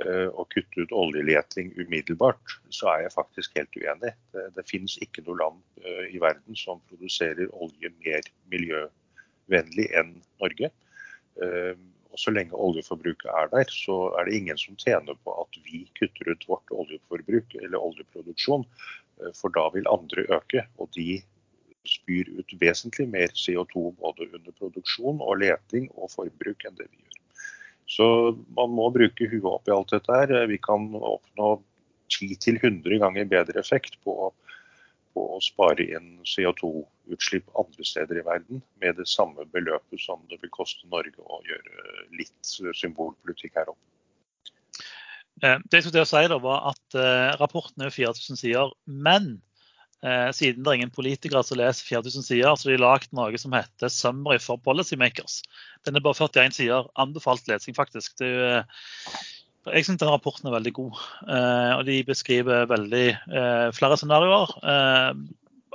og kutte ut oljeleting umiddelbart, så er jeg faktisk helt uenig. Det, det finnes ikke noe land i verden som produserer olje mer miljøvennlig enn Norge. Eh, og Så lenge oljeforbruket er der, så er det ingen som tjener på at vi kutter ut vårt oljeforbruk eller oljeproduksjon, eh, for da vil andre øke. Og de spyr ut vesentlig mer CO2 både under produksjon og leting og forbruk enn det vi gjør. Så man må bruke huet opp i alt dette her. Vi kan oppnå 10-100 ganger bedre effekt på på å spare inn CO2-utslipp andre steder i verden med det samme beløpet som det vil koste Norge å gjøre litt symbolpolitikk her oppe.
Eh, det jeg skulle si da var at uh, Rapporten er 4000 sider, men uh, siden det er ingen politikere som leser 4000 sider, så har de lagd noe som heter 'Summary for Policymakers'. Den er bare 41 sider. Anbefalt lesing, faktisk. Det er Jeg syns denne rapporten er veldig god. Eh, og De beskriver veldig eh, flere scenarioer. Eh,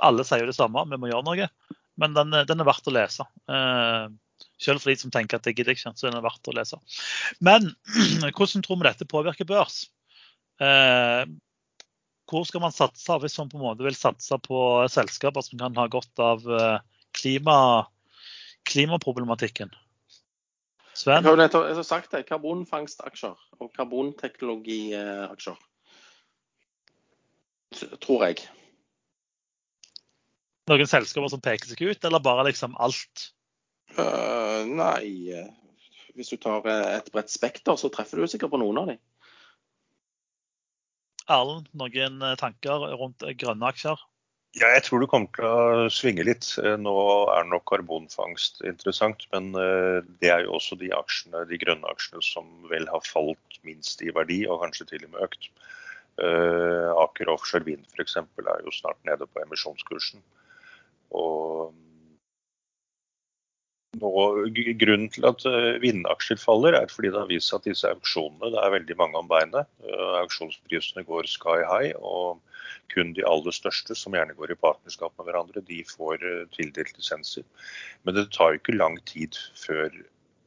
alle sier jo det samme, vi må gjøre noe. Men den, den er verdt å lese. Selv for de som tenker at det gidder ikke, så er den verdt å lese. Men [CLEARS THROAT] hvordan tror vi dette påvirker børs? Hvor skal man satse hvis man på en måte vil satse på selskaper som kan ha godt av klima, klimaproblematikken?
Sven? Jeg har jo nettopp sagt det. Karbonfangstaksjer og karbonteknologiaksjer. Tror jeg.
Noen selskaper som peker seg ut, eller bare liksom alt?
Uh, nei, hvis du tar et bredt spekter, så treffer du sikkert på noen av dem.
Erlend, noen tanker rundt grønne aksjer?
Ja, jeg tror det kommer til å svinge litt. Eh, nå er nok karbonfangst interessant, men eh, det er jo også de aksjene, de grønne aksjene som vel har falt minst i verdi, og kanskje til og med økt. Eh, Aker Offshore Wind f.eks. er jo snart nede på emisjonskursen. Og nå, grunnen til at vindaksjer faller, er fordi det har vist seg at disse auksjonene, det er veldig mange om beinet. Auksjonsprisene går sky high. og kun de aller største, som gjerne går i partnerskap med hverandre, de får eh, tildelt lisenser. Men det tar jo ikke lang tid før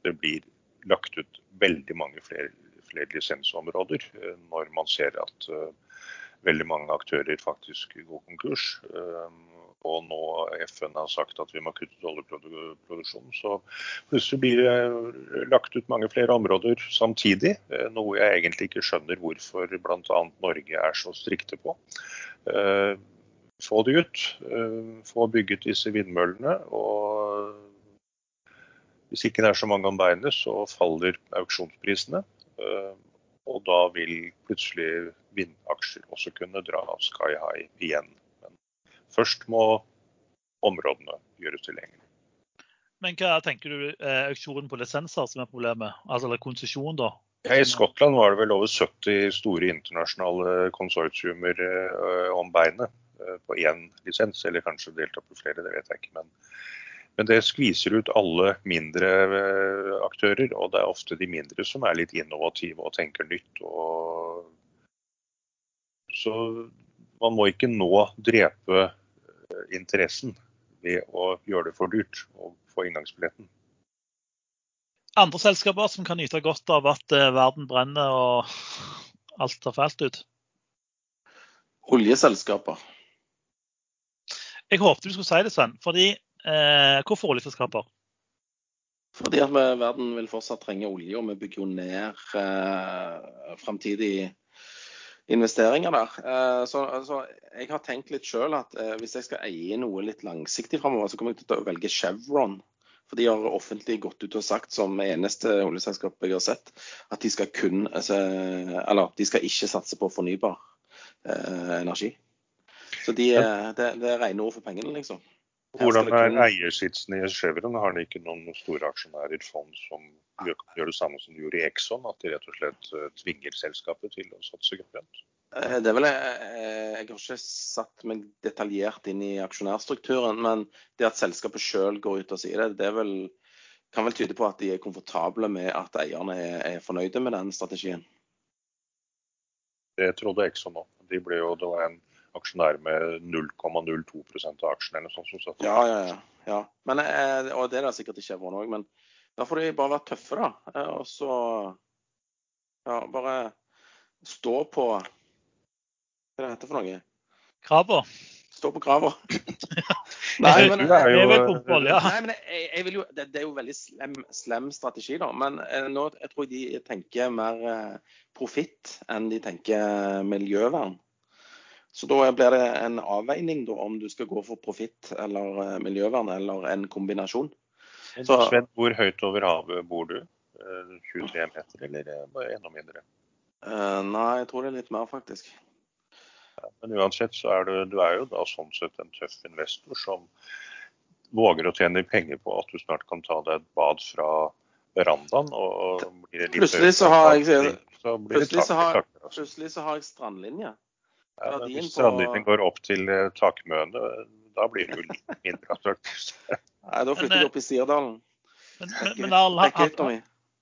det blir lagt ut veldig mange flere, flere lisensområder, eh, når man ser at veldig mange aktører faktisk går konkurs. Og nå FN har sagt at vi må kutte oljeproduksjonen, så plutselig blir det lagt ut mange flere områder samtidig. Noe jeg egentlig ikke skjønner hvorfor bl.a. Norge er så strikte på. Eh, få det ut. Eh, få bygget disse vindmøllene. og Hvis ikke det er så mange om beinet, så faller auksjonsprisene. Eh, og da vil plutselig vindaksjer også kunne dra sky high igjen. Først må områdene gjøres tilgjengelig.
Men hva tenker du er auksjonen på lisenser som er problemet? Altså eller konsesjon, da?
Ja, I Skottland var det vel over 70 store internasjonale konsortiumer uh, om beinet uh, på én lisens, eller kanskje delta på flere, det vet jeg ikke. Men, men det skviser ut alle mindre aktører, og det er ofte de mindre som er litt innovative og tenker nytt. Og... Så man må ikke nå drepe interessen ved å gjøre det for dyrt å få inngangsbilletten
andre selskaper som kan nyte godt av at eh, verden brenner og alt tar fælt ut?
Oljeselskaper.
Jeg håpte du skulle si det, Sven. Fordi, eh, hvorfor oljeselskaper?
Fordi at vi, verden vil fortsatt trenge olje, og vi bygger jo ned eh, framtidige investeringer der. Så, så, altså, jeg har tenkt litt sjøl at eh, hvis jeg skal eie noe litt langsiktig framover, så kommer jeg til å velge Chevron for de har offentlig gått ut og sagt, som eneste oljeselskap jeg har sett, at de skal kun altså, Eller de skal ikke satse på fornybar eh, energi. Så de, det, det er rene ord for pengene, liksom.
Hvordan er eiersitsen i Chevron? Har de ikke noen store aksjonærer, fond, som gjør, det samme som de gjorde i Exxon? At de rett og slett eh, tvinger selskapet til å satse grønt?
Eh, det er vel, jeg, eh, jeg har ikke satt meg detaljert inn i aksjonærstrukturen, men det at selskapet sjøl går ut og sier det, det vel, kan vel tyde på at de er komfortable med at eierne er, fornøyde med den strategien.
Det trodde sånn òg. De ble jo, det var en aksjonær med 0,02% av aksjene eller sånt. Så
ja, ja, ja, ja. Men, eh, og det er det sikkert ikke Chevron òg, men da får de bare være tøffe, da. Og så ja, bare stå på hva er dette for noe?
Krava.
Stå på krava. [LAUGHS]
nei, men, er jo, nei,
men jeg, jeg vil jo, det, det, er jo veldig slem, slem strategi, da. Men eh, nå jeg tror de tenker mer eh, profitt enn de tenker miljøvern. Så da blir det en avveining da, om du skal gå for profitt eller eh, miljøvern, eller en kombinasjon.
Så, Sven, hvor høyt over havet bor du? 23 meter, eller bare enda mindre?
Nei, jeg tror det er litt mer, faktisk.
Men uansett så er du, du er jo da sånn sett en tøff investor som våger å tjene penger på at du snart kan ta deg et bad fra verandaen. og
Plutselig så har jeg, så plutselig, så har, plutselig så har jeg strandlinje.
Ja, hvis strandlinjen går opp til eh, takmøene, da blir det jo litt mindre attraktivt. [LAUGHS]
Nei, da flytter du opp i Sirdalen.
Men, men, men Arl,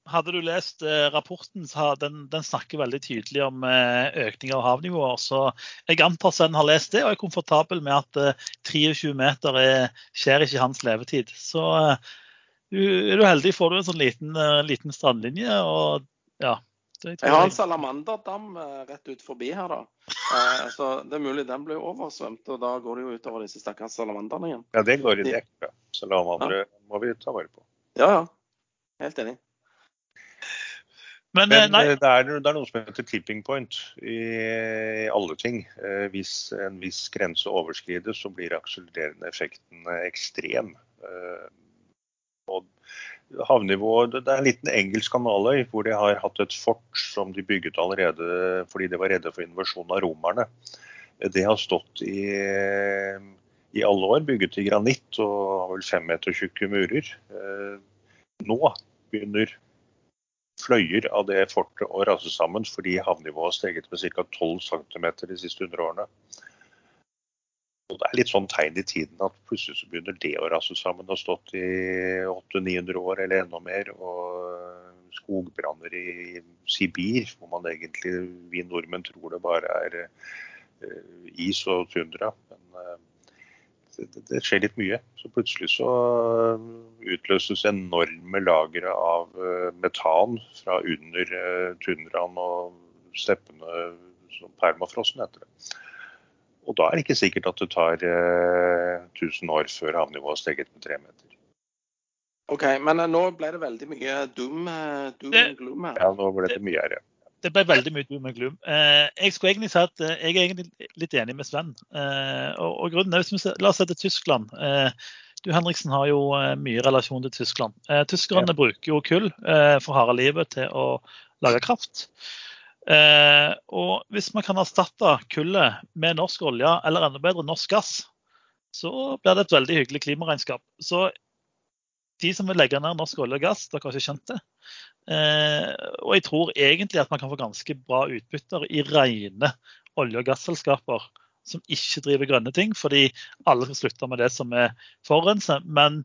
hadde du lest eh, rapporten, så den, den, snakker veldig tydelig om eh, økning av havnivåer. Så jeg antar Sven har lest det og er komfortabel med at 23 meter er, skjer ikke i hans levetid. Så er du heldig, får du en sånn liten, liten strandlinje. og ja,
jeg, jeg har en salamanderdam rett ut forbi her, da. så det er mulig den blir oversvømt, og da går det jo utover disse stakkars salamanderne igjen.
Ja, det går i dekk. Salamandere ja. må vi ta vare på.
Ja, ja. Helt enig.
Men, Men eh, det, er, det, er, noe som heter tipping point i, i alle ting. Eh, hvis en viss grense overskrides, så blir akselererende effekten eh, ekstrem. Og havnivået, Det er en liten engelsk kanaløy hvor de har hatt et fort som de bygget allerede fordi de var redde for invasjon av romerne. Det har stått i, i alle år, bygget i granitt og har vel fem meter tjukke murer. Nå begynner fløyer av det fortet å rase sammen fordi havnivået har steget med ca. 12 cm de siste 100 årene. Og Det er litt sånn tegn i tiden at plutselig så begynner det å rase sammen. Har stått i 800-900 år eller enda mer. Og skogbranner i Sibir, hvor man egentlig, vi nordmenn tror det bare er eh, is og tundra. Men eh, det, det, skjer litt mye. Så plutselig så øh, utløses enorme lagre av metan fra under tundraen og steppene som permafrosten heter det. Og da er det ikke sikkert at det tar eh, 1000 år før havnivået har steget med tre meter.
OK, men nå ble det veldig mye doom, doom det, gloom her.
Ja, nå ble det mye her, ja
det ble veldig mye doom og gloom. Eh, jeg skulle egentlig si at eh, jeg er egentlig litt enig med Sven. Eh, og, og, grunnen er, hvis vi, La oss se til Tyskland. Eh, du Henriksen har jo eh, mye relasjon til Tyskland. Eh, tyskerne ja. bruker jo kull for harde livet til å lage kraft. Og hvis man kan erstatte kullet med norsk olje, eller enda bedre norsk gass, så blir det et veldig hyggelig klimaregnskap. Så de som vil legge ned norsk olje og gass, dere har ikke skjønt det. Eh, og jeg tror egentlig at man kan få ganske bra utbytter i rene olje- og gasselskaper som ikke driver grønne ting, fordi alle skal slutte med det som er forurensende. Men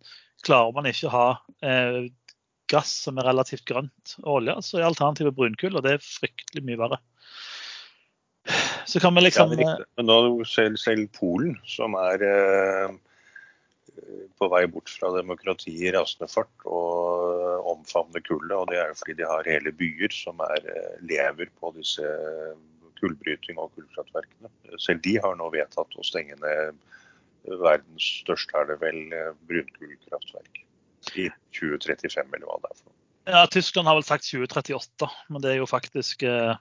klarer man ikke å ha eh, gass som er relativt grønt og olje, så er alternativet brunkull, og det er fryktelig mye verre. Så kan vi liksom
ja, Men nå selv, selv Polen, som er eh på vei bort fra demokrati i rasende fart og omfavner kullet. Og det er jo fordi de har hele byer som er, eh, lever på disse kullbryting og kullkraftverkene. Selv de har nå vedtatt å stenge ned verdens største, er det vel, eh, brunkullkraftverk. I 2035, eller hva det er for noe.
Ja, Tyskland har vel sagt 2038, men det er jo faktisk eh,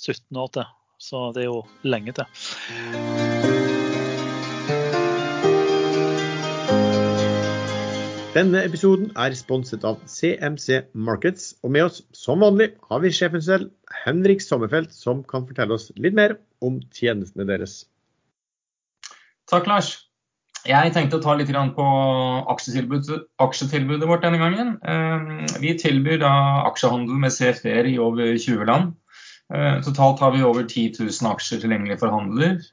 17 år til. Så det er jo lenge til.
Denne episoden er sponset av CMC Markets, og med oss som vanlig har vi sjefen selv, Henrik Sommerfelt, som kan fortelle oss litt mer om tjenestene deres.
Takk, Lars. Jeg tenkte å ta litt på aksjetilbudet, vårt denne gangen. Ehm, vi tilbyr da aksjehandel med CFD-er i over 20 land. Ehm, totalt har vi over 10 000 aksjer tilgjengelig for,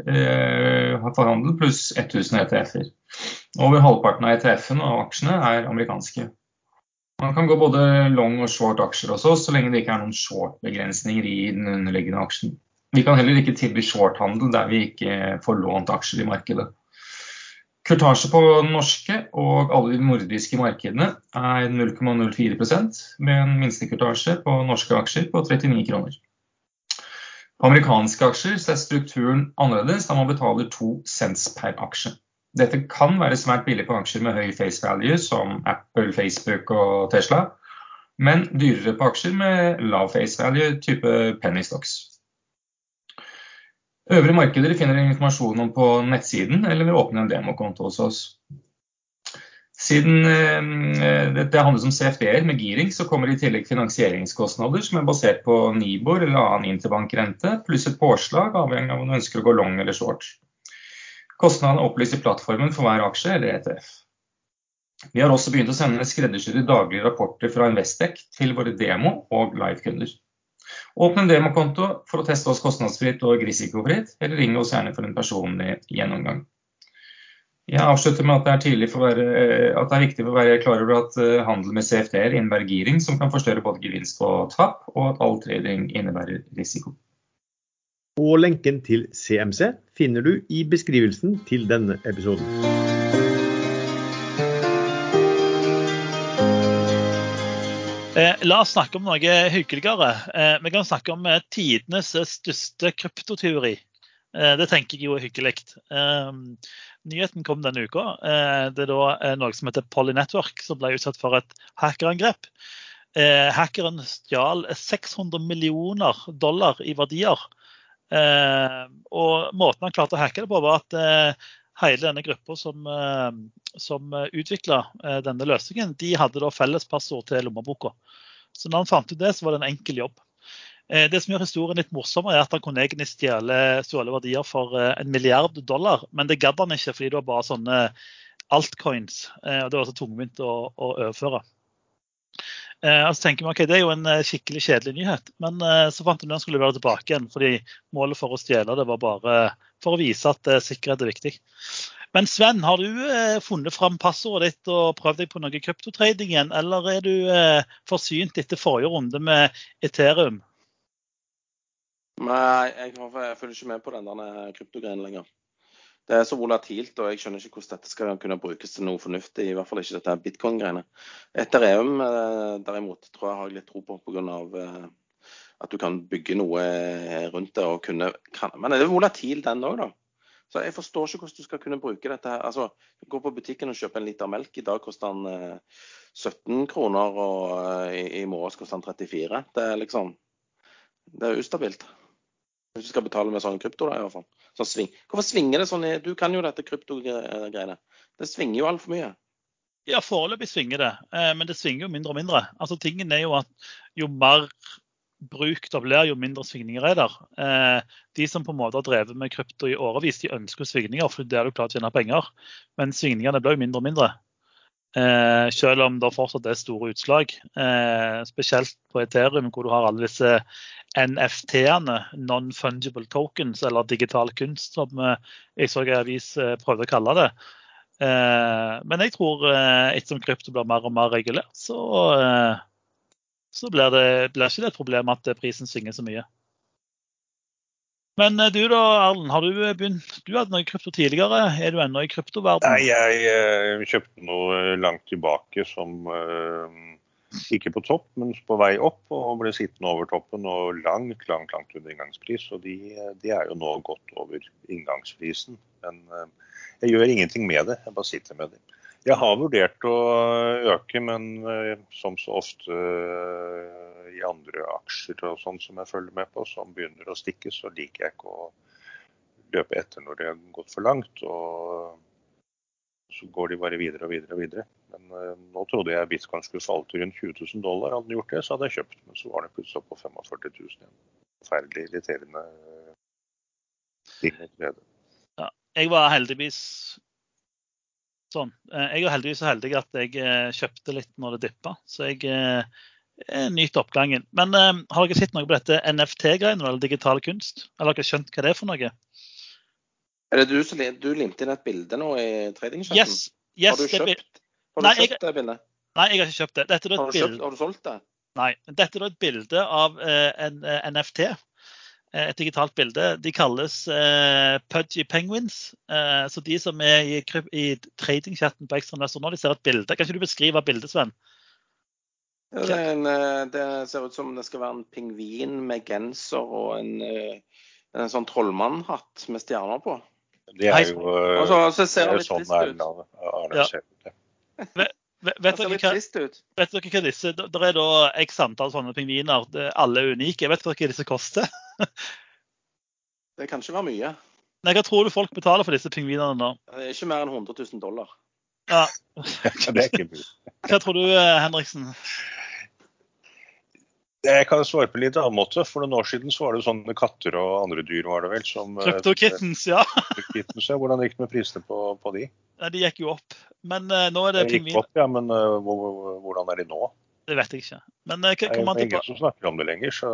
eh, for handel, pluss 1000 ETF-er. Over halvparten av ETF-ene og aksjene er amerikanske. Man kan gå både long og short aksjer også, så lenge det ikke er noen short-begrensninger i den underliggende aksjen. Vi kan heller ikke tilby shorthandel der vi ikke får lånt aksjer i markedet. Kurtasje på norske og alle de nordiske markedene er 0,04% med en minstekurtasje på norske aksjer på 39 kroner. På amerikanske aksjer er strukturen annerledes da man betaler to cents per aksje. Dette kan være svært billig på aksjer med høy face value, som Apple, Facebook og Tesla, men dyrere på aksjer med lav face value, type penny stocks. Øvrige markeder finner dere informasjon om på nettsiden eller ved å åpne en demokonto hos oss. Siden eh, dette handler om CFD-er med giring, så kommer det i tillegg finansieringskostnader som er basert på Nibor eller annen interbankrente, pluss et påslag avhengig av om du ønsker å gå long eller short. Kostnadene i plattformen for hver aksje eller ETF. Vi har også begynt å sende skreddersydde daglige rapporter fra Investec til våre demo- og live-kunder. Åpne en demokonto for å teste oss kostnadsfritt og risikofritt, eller ring oss gjerne for en personlig gjennomgang. Jeg avslutter med at det er, være, at det er viktig for å være klar over at eh, handel med CFD-er innebærer giring, som kan forstørre både gevinst og tap, og at all trading innebærer risiko.
Og lenken til CMC finner du i beskrivelsen til denne episoden.
Eh, la oss snakke om noe hyggeligere. Eh, vi kan snakke om eh, tidenes største kryptoteori. Eh, det tenker jeg jo er hyggelig. Eh, nyheten kom denne uka. Eh, det er da noe som heter Poly Network, som ble utsatt for et hackerangrep. Hackeren stjal 600 millioner dollar i verdier. Og måten han klarte å hacke det på, var at hele denne gruppa som, som utvikla denne løsningen, de hadde da felles passord til lommeboka. Så når han fant ut det, så var det en enkel jobb. Eh, det som gjør historien litt morsommere, er at han kunne egentlig stjele, stjåle verdier for eh, en milliard dollar. Men det gadd han ikke, fordi det var bare sånne altcoins. Eh, og Det var så tungvint å, å overføre. Og så tenker vi, ok, Det er jo en skikkelig kjedelig nyhet, men så fant han ut han skulle levere tilbake igjen. fordi målet for å stjele det var bare for å vise at sikkerhet er viktig. Men Sven, har du funnet fram passordet ditt og prøvd deg på noe kryptotrading igjen, eller er du forsynt etter forrige runde med Ethereum?
Nei, jeg, jeg følger ikke med på den der kryptogreien lenger. Det er så volatilt, og jeg skjønner ikke hvordan dette skal kunne brukes til noe fornuftig. I hvert fall ikke dette bitcoin-greiene. Ethereum eh, derimot tror jeg har litt tro på pga. Eh, at du kan bygge noe rundt det og kunne kan, Men det er volatil, den òg, da. Så jeg forstår ikke hvordan du skal kunne bruke dette her. Altså, gå på butikken og kjøpe en liter melk. I dag koster den 17 eh, kroner, og i, i morgen koster den 34. Det er liksom Det er ustabilt. Hvis du skal betale med sånn krypto, da, i hvert fall. Sånn sving. Hvorfor svinger det sånn? Du kan jo dette kryptogreiene. Det svinger jo altfor mye.
Ja, foreløpig svinger det, eh, men det svinger jo mindre og mindre. Altså, tingen er jo at jo mer bruk det blir, jo mindre svingninger er der. Eh, de som på en måte har drevet med krypto i årevis, de ønsker svingninger, for det er jo klart å tjene penger. Men svingningene blir jo mindre og mindre. Eh, selv om det fortsatt er store utslag. Eh, spesielt på Ethereum, hvor du har alle disse NFT-ene, non-fungible tokens, eller digital kunst, som eh, jeg så en avis eh, prøvde å kalle det. Eh, men jeg tror eh, ettersom krypto blir mer og mer regulert, så, så blir, det, blir ikke det et problem at prisen svinger så mye. Men du da, Erlend, har du begynt Du hadde noe krypto tidligere. Er du ennå i kryptoverdenen?
Nei, jeg kjøpte noe langt tilbake som ikke på topp, men på vei opp. Og ble sittende over toppen og langt, langt, langt under inngangspris. Og de, de er jo nå godt over inngangsprisen. Men jeg gjør ingenting med det. Jeg bare sitter med dem. Jeg har vurdert å øke, men som så ofte i andre aksjer og sånn som jeg følger med på, som begynner å stikke, så liker jeg ikke å løpe etter når det har gått for langt. og så går de bare videre og videre og videre. Men uh, nå trodde jeg bitcoin skulle falle til rundt 20 000 dollar. Hadde den gjort det, så hadde jeg kjøpt. Men så var den plutselig på 45 000 igjen. Forferdelig irriterende ting å.
Ja, jeg var heldigvis sånn. Eh, jeg var heldigvis så heldig at jeg eh, kjøpte litt når det dippa. Så jeg jeg nyte oppgangen. Men uh, har dere sett noe på dette NFT-greiene, eller digital kunst? Eller har dere skjønt hva det er for noe?
Er det du som du limte inn et bilde nå i tradingchatten?
Yes, yes,
har du kjøpt, har du
nei,
kjøpt
jeg,
det bildet?
Nei, jeg har ikke kjøpt det. Dette er
har, du kjøpt, har du solgt det?
Nei. Dette er et bilde av uh, en uh, NFT. Et digitalt bilde. De kalles Pudgy Penguins. så de som er i, i tradingchatten på Ekstra Nøster nå, de ser et bilde. Kan ikke du beskrive bildet, Sven?
Ja, det, en, eh, det, ser ut som det skal være en pingvin med genser og en, eh, en sånn trollmannhatt med stjerner på.
Det er jo
Også, så, så ser det litt
sånn
ut.
Arne ser ut.
Vet, vet, dere hva, vet dere hva disse Det er da x antall sånne pingviner. Alle er unike. Vet dere hva disse koster? [LAUGHS]
det kan ikke være mye.
Nei, Hva tror du folk betaler for disse pingvinene nå?
Det er ikke mer enn 100 000 dollar.
Ja. [LAUGHS] Hva tror du, eh, Henriksen?
Jeg kan svare på en litt annen måte. For noen år siden så var det sånne katter og andre dyr var det vel som
Kryptokittens, ja.
kittens, ja. Hvordan gikk det med prisene på, på, de?
Ja, De gikk jo opp. Men uh, nå er det pingvin.
Gikk opp, ja, Men uh, hvordan er de nå?
Det vet jeg ikke. Men uh,
Det er ingen som snakker om det lenger, så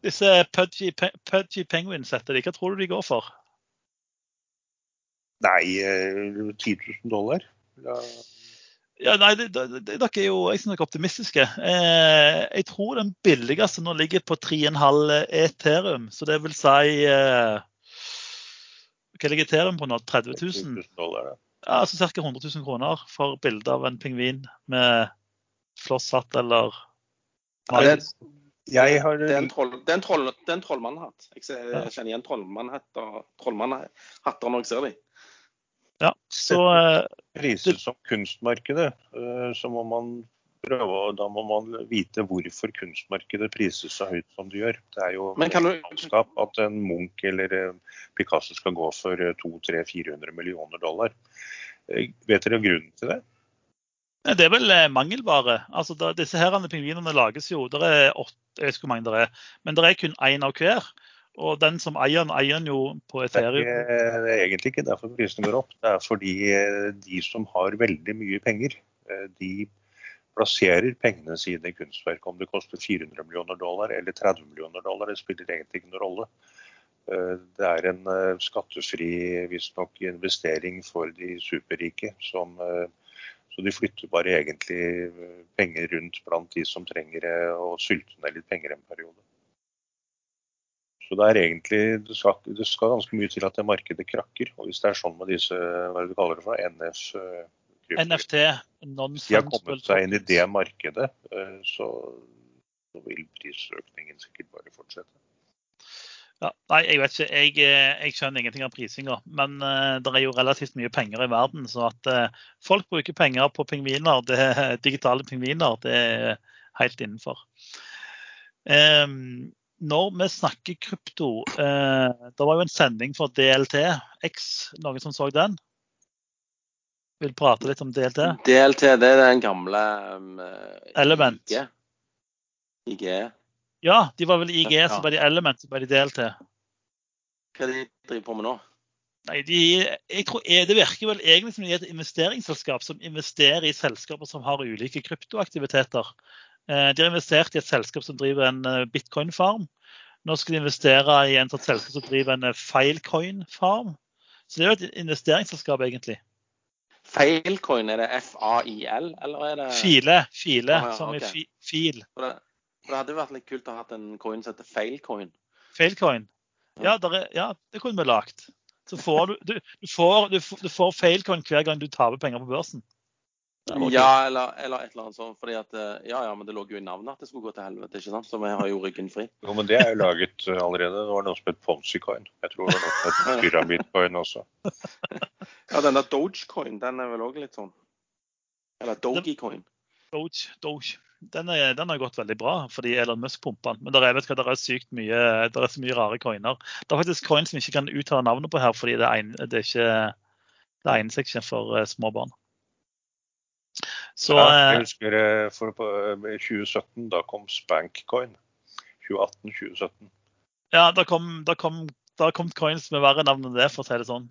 Disse pudgy, pudgy penguins heter de. Hva tror du de går for?
Nei, eh, 10 000 dollar. Ja.
Ja, nei, det, det, det, Dere er jo jeg synes dere er optimistiske. Eh, jeg tror den billigste nå ligger på 3,5 Ethereum. Så det vil si eh, Hva ligger Ethereum på nå? 30 000?
30 000 dollar, ja.
Ja, altså Ca. 100 000 kroner for bilde av en pingvin med flosshatt eller
Ja, det,
Jeg har
det er en, troll, det er en, troll, det er en trollmannhatt. Jeg, ser, jeg kjenner igjen trollmannhatter trollmannhatter når jeg ser dem.
Ja, så eh,
prises som kunstmarkedet, eh, så må man prøve og Da må man vite hvorfor kunstmarkedet prises så høyt som det gjør. Det er jo
Men du-
at en Munch eller eh, Picasso skal gå for 200-400 millioner dollar. Eh, Vet dere grunnen til det?
Det er vel eh, mangelvare. Altså, da, disse her pingvinene lages jo det er åtte, Jeg vet hvor mange det er, men det er kun én av hver. Og den som eier den, eier den jo på
Det er,
Ethereum.
det er egentlig ikke derfor prisene går opp. Det er fordi eh, de som har veldig mye penger, eh, de plasserer pengene sine i kunstverk. Om det koster 400 millioner dollar eller 30 millioner dollar, det spiller egentlig ingen rolle. Eh, Det er en eh, skattefri visstnok investering for de superrike. Som, eh, så de flytter bare egentlig penger rundt blant de som trenger og sylter ned litt penger en periode. Så det er egentlig, det skal, det skal ganske mye til at det markedet krakker. Og hvis det er sånn med disse hva du kaller det for, NF,
NFT,
de har kommet seg inn i det markedet, eh, så, så vil prisøkningen sikkert bare fortsette.
Ja, nei, jeg vet ikke. Jeg, eh, jeg skjønner ingenting av prisinga. Men uh, det er jo relativt mye penger i verden. Så at uh, folk bruker penger på pingviner, det, [LAUGHS] digitale pingviner, det er helt innenfor. Um, når vi snakker krypto eh, Det var jo en sending for DLT X. Noen som så den? Vil prate litt om DLT?
DLT, det er den gamle um,
Element.
IG. IG.
Ja, de var vel IG,
Ja.
så ble de Element, så ble de DLT.
Hva er det de driver på med nå?
Nei, de, jeg tror, eh, Det virker vel egentlig som de er et investeringsselskap som investerer i selskaper som har ulike kryptoaktiviteter. Eh, De har investert i et selskap som driver en eh, bitcoin-farm. Nå skal de investere i en sånn selskap som driver en eh, filecoin-farm. Så det er jo et investeringsselskap, egentlig.
Failcoin, er det F-A-I-L, eller er det
File, file,
Ah, ja,
som i fi, fil.
For det, for det hadde vært litt kult å ha en coin som heter failcoin.
Failcoin. Ja, er, ja, det kunne vi lagt. Så får du, du, du får, du, du får failcoin hver gang du taper penger på børsen.
Ja, eller, eller et eller annet sånt. fordi at, eh, ja, ja, men det lå jo i navnet at det skulle gå til helvete, ikke sant? Så vi har jo ryggen fri.
Jo, men det er jo laget eh, allerede. Det var noe som het Ponzi-coin. Jeg tror det var noe som het [LAUGHS] Pyramid-coin også.
Ja, den der Dogecoin, den er vel òg litt sånn. Eller Dogecoin.
Doge, Doge. Den, er, den har gått veldig bra fordi Elon Musk pumper den. Men der er, vet hva, der er sykt mye, der er så mye rare coiner. Det er faktisk coin som vi ikke kan uttale navnet på her, fordi det, er ikke, det egner seg ikke for eh, små barn. Så
Ja,
eh,
jeg husker eh, for eh, 2017, da kom Spankcoin. 2018-2017.
ja, da kom, da, kom, da kom, coins med verre navn enn det, for å si det sånn.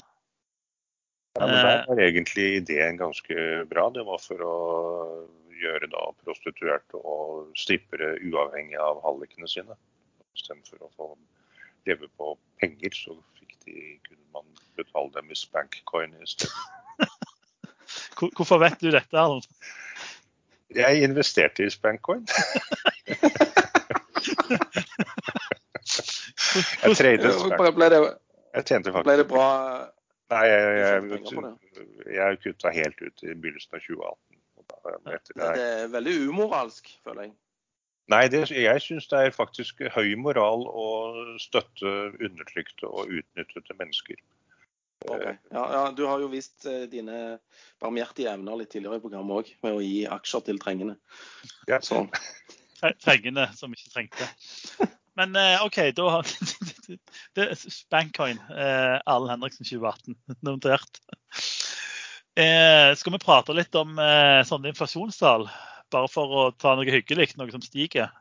Ja, men
Eh.
der var egentlig ideen ganske bra. Det var for å gjøre da prostituerte og strippere uavhengig av hallikene sine. Istedenfor å få leve på penger, så de, kunne man betale dem i spankcoin i stedet. [LAUGHS]
Hvorfor vet du dette? Erlend?
Jeg investerte i spankcoin. [LAUGHS] Jeg tradet Spancoin.
Ble
Jeg tjente faktisk
ble det bra
Nei, jeg, jeg, jeg, jeg kutta helt ut i begynnelsen av 2018. Og da, etter det,
Det er veldig umoralsk, føler jeg.
Nei, det, jeg syns det er faktisk høy moral å støtte undertrykte og utnyttede mennesker.
Ok. Ja, ja, du har jo vist eh, dine barmhjertige evner litt tidligere i programmet òg, med å gi aksjer til trengende.
Ja.
Så,
Trengende som ikke trengte. Men eh, OK, da har [LAUGHS] det Spankcoin. Eh, Arlen Henriksen 2018. Notert. Eh, skal vi prate litt om eh, sånne inflasjonstall? Bare for å ta noe hyggelig, noe som stiger.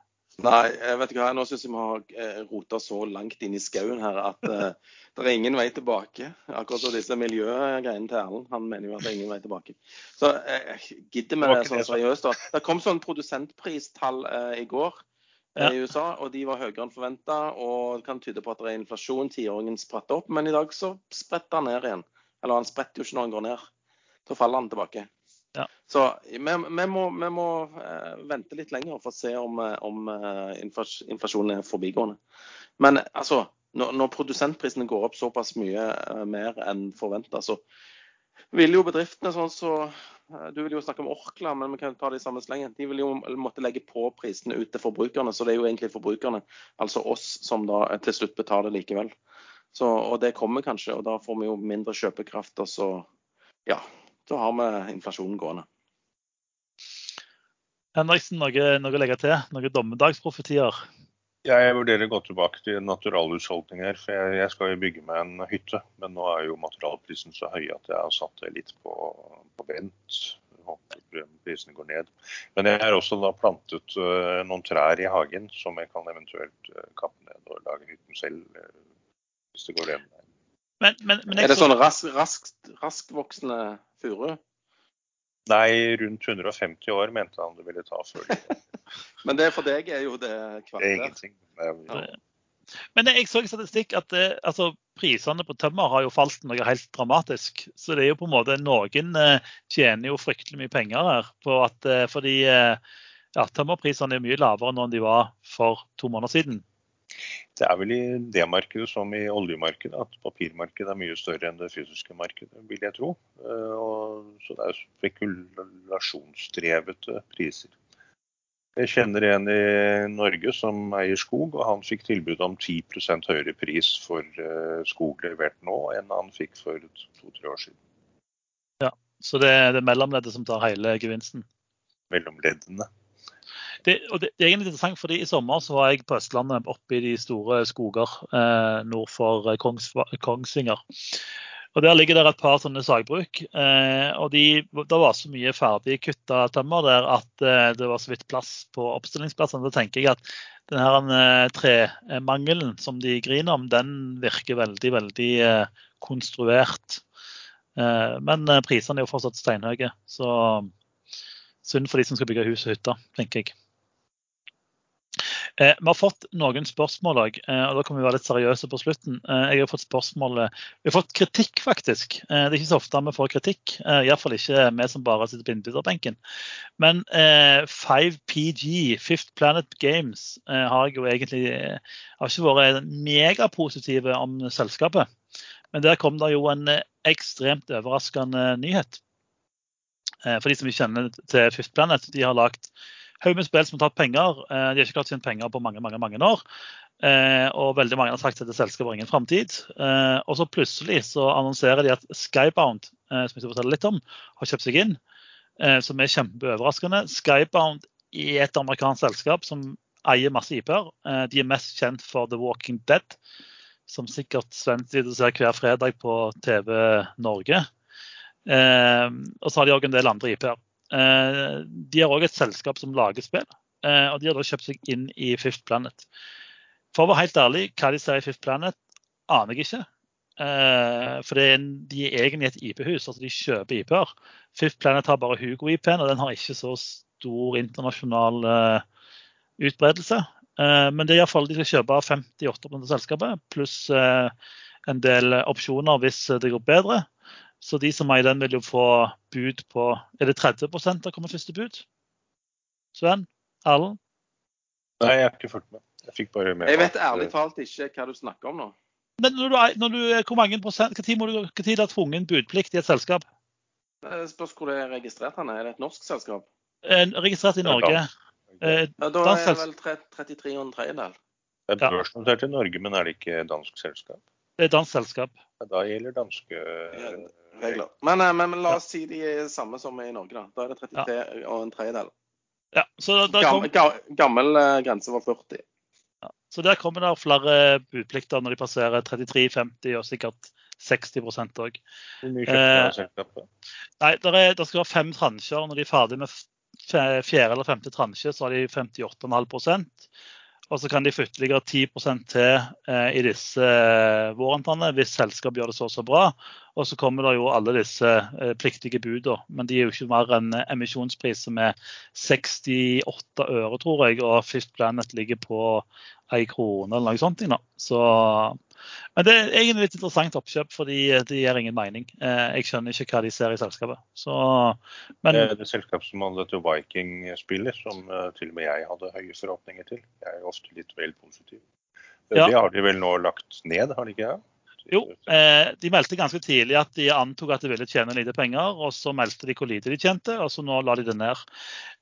Nei, jeg vet ikke hva, nå syns jeg vi har eh, rota så langt inn i skauen her at uh, det er ingen vei tilbake. Akkurat som disse miljøgreiene til Erlend. Han mener jo at det er ingen vei tilbake. Så uh, gidder vi
Det
sånn seriøst, da. Det kom sånn produsentpristall uh, i går.
Ja.
I USA, og De var høyere enn forventa, og det kan tyde på at det er inflasjon. Tiåringen spratt opp, men i dag så spretter han ned igjen. Eller han spretter jo ikke når han går ned. Så faller han tilbake.
Ja.
Så vi, vi må, vi må eh, vente litt lenger for å se om, eh, om eh, inflasjonen er forbigående. Men altså, når, når produsentprisene går opp såpass mye mer enn forventa, så vil jo bedriftene sånn så Du vil jo snakke om Orkla, men vi kan ta det i samme slengen. De vil jo måtte legge på prisene ut til forbrukerne, så det er jo egentlig forbrukerne, altså oss, som da til slutt betaler likevel. Så, og det kommer kanskje, og da får vi jo mindre kjøpekraft, og så ja, da har vi inflasjonen gående.
Henriksen, noe, noe å legge til? Noen dommedagsprofetier?
Jeg vurderer å gå tilbake til naturalhusholdninger. for jeg, jeg skal jo bygge meg en hytte. Men nå er jo materialprisen så høy at jeg har satt det litt på, på vent. Håper prisene går ned. Men jeg har også da plantet uh, noen trær i hagen som jeg kan eventuelt uh, kappe ned og lage hytten selv. Uh, hvis det går veien.
Men, men, men
Er det sånn rask, rask, raskvoksende furu?
Nei, rundt 150 år mente han det ville ta før. [LAUGHS]
Men det for deg er jo det
er
kvarter.
ingenting. Det er-
men jeg så i statistikk at det, altså, prisene på tømmer har jo falt noe helt dramatisk. Så det er jo på en måte noen eh, tjener jo fryktelig mye penger her. på at, eh, Fordi eh, ja, tømmerprisene er mye lavere nå enn de var for to måneder siden.
Det er vel i det markedet som i oljemarkedet at papirmarkedet er mye større enn det fysiske markedet, vil jeg tro. Eh, Og, så det er spekulasjonsdrevete priser. Jeg kjenner en i Norge som eier skog, og han fikk tilbud om 10% høyere pris for eh, skog levert nå enn han fikk for to-tre år siden.
Ja, Så det er det mellomleddet som tar hele gevinsten.
Mellom leddene.
Det, det, det er egentlig interessant, fordi I sommer så var jeg på Østlandet oppe i de store skoger eh, nord for eh, Kongs, Kongsvinger. Og Der ligger det et par sånne sagbruk. Eh, og de, Det var så mye ferdig kutta tømmer der at eh, det var så vidt plass på oppstillingsplassene. Da tenker jeg at denne eh, tremangelen som de griner om, den virker veldig, veldig eh, konstruert. Men prisene er jo fortsatt steinhøye. Så synd for de som skal bygge hus og hytter, tenker jeg. Eh, vi har fått noen spørsmål òg, eh, og da kan vi være litt seriøse på slutten. Eh, jeg har fått spørsmål, eh, Vi har fått kritikk, faktisk. Eh, det er ikke så ofte vi får kritikk. Eh, Iallfall ikke vi som bare sitter på innbytterbenken. Men eh, 5PG, Fifth Planet Games, eh, har jeg jo egentlig eh, har ikke vært megapositive om selskapet. Men der kom det jo en eh, ekstremt overraskende nyhet. Eh, For de som ikke kjenner til Fifth Planet, de har lagt haug med spill som har tatt penger. Eh, De har ikke klart tjene penger på mange mange, mange år. Eh, Og veldig mange har sagt at det selskapet har ingen framtid. Eh, Og så plutselig så annonserer de at Skybound, som jeg skal fortelle litt om, har kjøpt seg inn. Som er kjempeoverraskende. Skybound er et amerikansk selskap som eier masse IP-er. De er mest kjent for The Walking Dead, som sikkert Svendtid ser hver fredag på TV Norge. Eh, og så har de òg en del andre IP-er. Eh, de har òg et selskap som lager spill, eh, og de har da kjøpt seg inn i Fifth Planet. For å være helt ærlig, hva de sier i Fifth Planet, aner jeg ikke. Eh, for er en, de er egentlig et IP-hus, altså de kjøper IP-er. Fifth Planet har bare Hugo-IP-en, og den har ikke så stor internasjonal utbredelse. Men det er iallfall de skal kjøpe 58 av selskapet, pluss en del opsjoner hvis det går bedre. Så de som eier den, vil jo få bud på Er det 30% da kommer første bud? Sven? Erlend?
Nei, jeg har ikke fulgt med. Jeg fikk bare med
Jeg vet ærlig
eh,
talt ikke hva du snakker om nå.
Men når du, er- når du, hvor mange prosent, hva tid må du, hva tid er tvungen budplikt i et selskap?
Det spørs hvor det er registrert Han Er det et norsk selskap?
En, Registrert i Norge. Eh,
Ja, da er det vel tre- 33 og en tredjedel.
Det er børsnotert i Norge, men er det ikke dansk selskap?
Det er dansk selskap.
Ja, Da gjelder danske eh,
regler. Men, eh, men, men la oss si de er samme som i Norge, da. Da er det 33 og en tredjedel.
Ja, så, da,
da
kom,
gammel, gammel eh, grense var 40.
ja, så der kommer det flere budplikter når de passerer 33, 50 og sikkert 60 òg. Eh? Nei, der er, skal være fem transjer. Når de er ferdig med fjerde eller femte transje, så har de 58,5% Og så kan de få ytterligere 10 til eh, i disse eh, warrantene hvis selskapet gjør det så så bra. Og så kommer det jo alle disse eh, pliktige budene. Men de er jo ikke mer enn som er 68 øre, tror jeg. Og Fifth Planet ligger på ei krone eller noe sånt. Så men det er egentlig litt interessant oppkjøp, fordi det gir ingen mening. Jeg skjønner ikke hva de ser i selskapet. Så,
men... Det er det selskapet som hadde til Viking-spillet, som til og med jeg hadde høye forhåpninger til. Jeg er ofte litt vel positiv. Det har de vel nå lagt ned, har de ikke?
Jo, eh, de meldte ganske tidlig at de antok at de ville tjene lite penger. og Så meldte de hvor lite de tjente, og så nå la de det ned.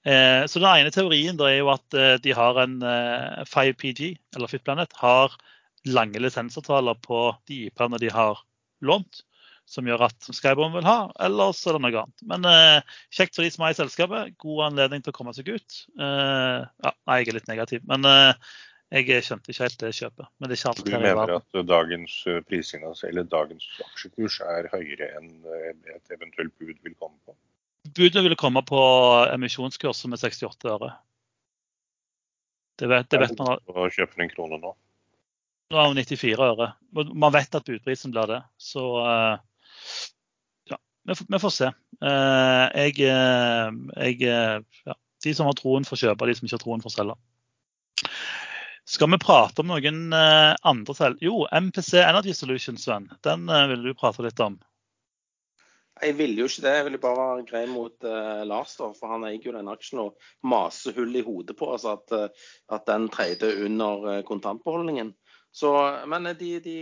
Eh, så Den ene teorien er jo at eh, de har en 5PG, eh, eller FitPlanet, har lange lisensavtaler på de IP-ene de har lånt. Som gjør at Skybom vil ha, eller så er det noe annet. Men eh, kjekt for de som er i selskapet. God anledning til å komme seg ut. Eh, ja, jeg er litt negativ. Men jeg skjønte ikke helt det kjøpet. Men det er ikke alt
du mener at dagens eh, prising, eller dagens aksjekurs er høyere enn eh, et eventuelt bud vil komme på?
Budet vil komme på emisjonskurset med 68 øre. Det vet, det vet man.
Hva kjøper en krone nå?
Nå er hun 94 øre. Man vet at budprisen blir det. Så eh, ja, vi, får se. Jeg, jeg, ja, de som har troen, får kjøpe, de som ikke har troen, får selge. Skal vi prate om noen uh, andre selv? Jo, MPC Energy Solutions, Sven. Den uh, vil du prate litt om.
Jeg ville jo ikke det. Jeg ville bare være grei mot uh, Lars, da, for han eier jo den aksjen og maser hull i hodet på oss at, at den treide under kontantbeholdningen. Så, men de, de,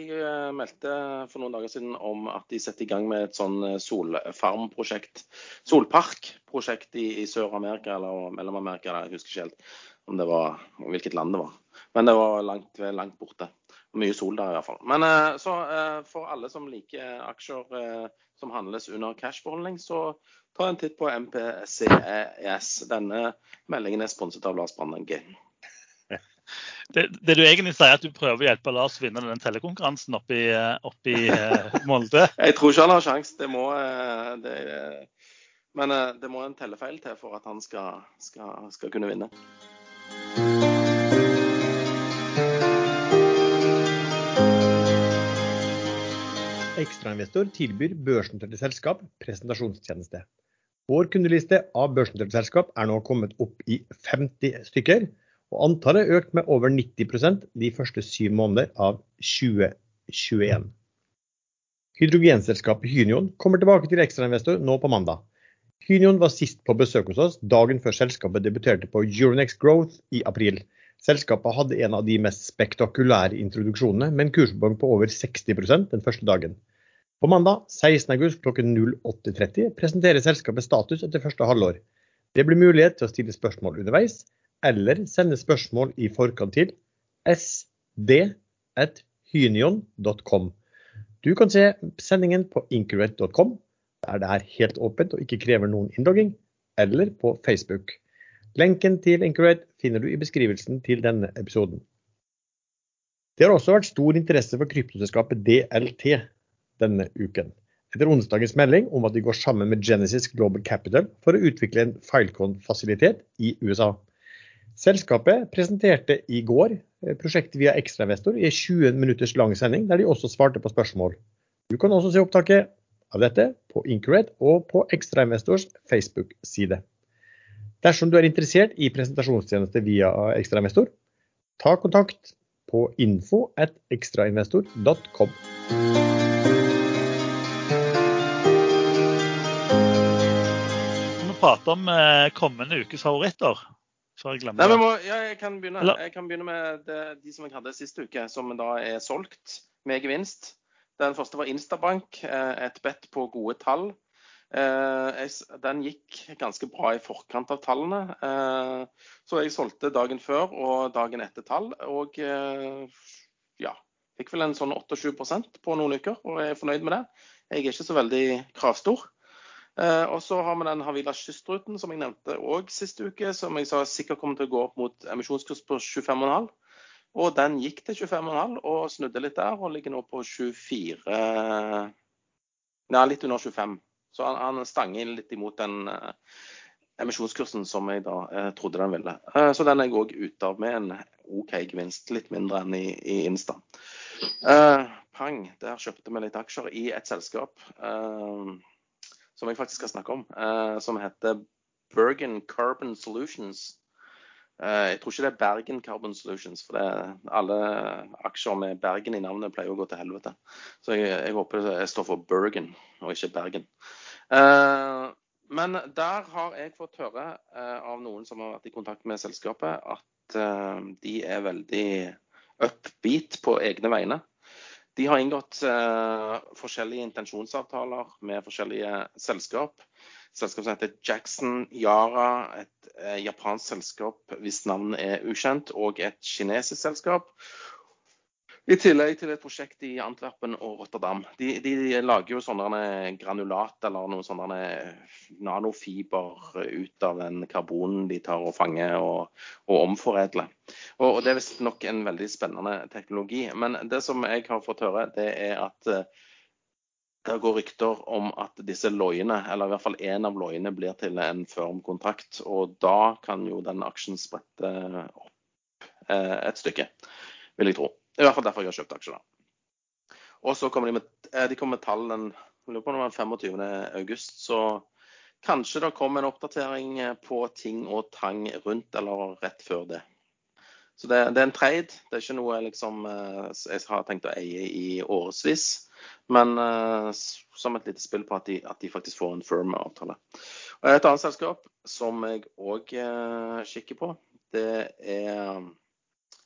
meldte for noen dager siden om at de setter i gang med et sånn solfarmprosjekt. Solparkprosjekt i, i Sør-Amerika eller Mellom-Amerika, jeg husker ikke helt om det var, hvilket land det var. Men det var langt, langt borte. Mye sol der i hvert fall. Men eh, så eh, for alle som liker aksjer eh, som handles under cash-beholdning, så ta en titt på MPCES. Denne meldingen er sponset av Lars Brandeng
Det, det, du egentlig sier, er at du prøver å hjelpe Lars å vinne den tellekonkurransen oppe i, oppe i Molde? [LAUGHS]
Jeg tror ikke han har sjans. Det må det, Men det må en tellefeil til for at han skal, skal, skal kunne vinne.
Ekstrainvestor tilbyr børsnoterte selskap presentasjonstjeneste. Vår kundeliste av børsnoterte selskap er nå kommet opp i 50 stykker, og antallet er økt med over 90% de første syv måneder av 2021. Hydrogenselskapet Hynion kommer tilbake til ekstrainvestor nå på mandag. Hynion var sist på besøk hos oss dagen før selskapet debuterte på Euronex Growth i april. Selskapet hadde en av de mest spektakulære introduksjonene, med en kursoppgang på over 60% den første dagen. På mandag 16.8 kl 08.30 presenterer selskapet status etter første halvår. Det blir mulighet til å stille spørsmål underveis, eller sende spørsmål i forkant til sd.hynion.com. Du kan se sendingen på incurate.com, der det er helt åpent og ikke krever noen innlogging, eller på Facebook. Lenken til Incurate finner du i beskrivelsen til denne episoden. Det har også vært stor interesse for kryptoselskapet DLT denne uken. Etter onsdagens melding om at de går sammen med Genesis Global Capital for å utvikle en Filecon-fasilitet i USA. Selskapet presenterte i går eh, prosjektet via ekstrainvestor i en 20 minutters lang sending, der de også svarte på spørsmål. Du kan også se opptaket av dette på Incurate og på ekstrainvestors Facebook-side. Dersom du er interessert i presentasjonstjeneste via ekstrainvestor, ta kontakt på info at ekstrainvestor.com.
Vi prate om eh, kommende ukes favoritter? Før jeg
glemmer det. Må, ja, jeg, kan begynne, jeg kan begynne med det, de som jeg hadde sist uke, som da er solgt med gevinst. Den første var Instabank, eh, et bet på gode tall. Eh, den gikk ganske bra i forkant av tallene. Så jeg solgte dagen før og dagen etter tall. Og ja, fikk vel en sånn 8-7 på noen uker, og jeg er fornøyd med det. Jeg er ikke så veldig kravstor. Eh, og så har vi den Havila kystruten som jeg nevnte òg sist uke, som jeg sa sikkert kommer til å gå opp mot emisjonskurs på 25,5. Og den gikk til 25,5 og snudde litt der, og ligger nå på 24 Nei, litt under 25. Så han, han stanger inn litt imot den uh, emisjonskursen som jeg da uh, trodde den ville. Uh, så den er jeg òg ute av med en OK gevinst, litt mindre enn i, i Insta. Pang, der kjøpte vi litt aksjer i et selskap. Uh, som jeg faktisk skal snakke om, eh, som heter Bergen Carbon Solutions. Eh, jeg tror ikke det er Bergen Carbon Solutions, for alle aksjer med Bergen i navnet pleier å gå til helvete. Så jeg, jeg håper jeg står for Bergen, og ikke Bergen. Eh, men der har jeg fått høre eh, av noen som har vært i kontakt med selskapet, at de er veldig upbeat på egne vegne. De har inngått forskjellige intensjonsavtaler med forskjellige selskap selskap som heter Jackson Yara, et eh, japansk selskap hvis navn er ukjent, og et kinesisk selskap. I tillegg til et prosjekt i Antwerpen og Rotterdam. De, de lager jo sånne granulat eller noen sånne nanofiber ut av den karbonen de tar og fanger og, og omforedler. Og, og, Det er visstnok en veldig spennende teknologi. Men det som jeg har fått høre, det er at eh, det går rykter om at disse loiene, eller i hvert fall én av loiene, blir til en firm kontrakt. Og da kan jo den aksjen sprette opp eh, et stykke, vil jeg tro. I hvert fall derfor jeg har kjøpt aksjer. da. Og så kommer de med, eh, de kommer med tall den lurer på om det var 25. august, så kanskje det kommer en oppdatering på ting og tang rundt eller rett før det. Så det, det, er en trade. Det er ikke noe liksom, eh, jeg har tenkt å eie i årevis. Men uh, som et lite spill på at de, at de faktisk får en firm avtale. Og Et annet selskap som jeg òg uh, kikker på, det er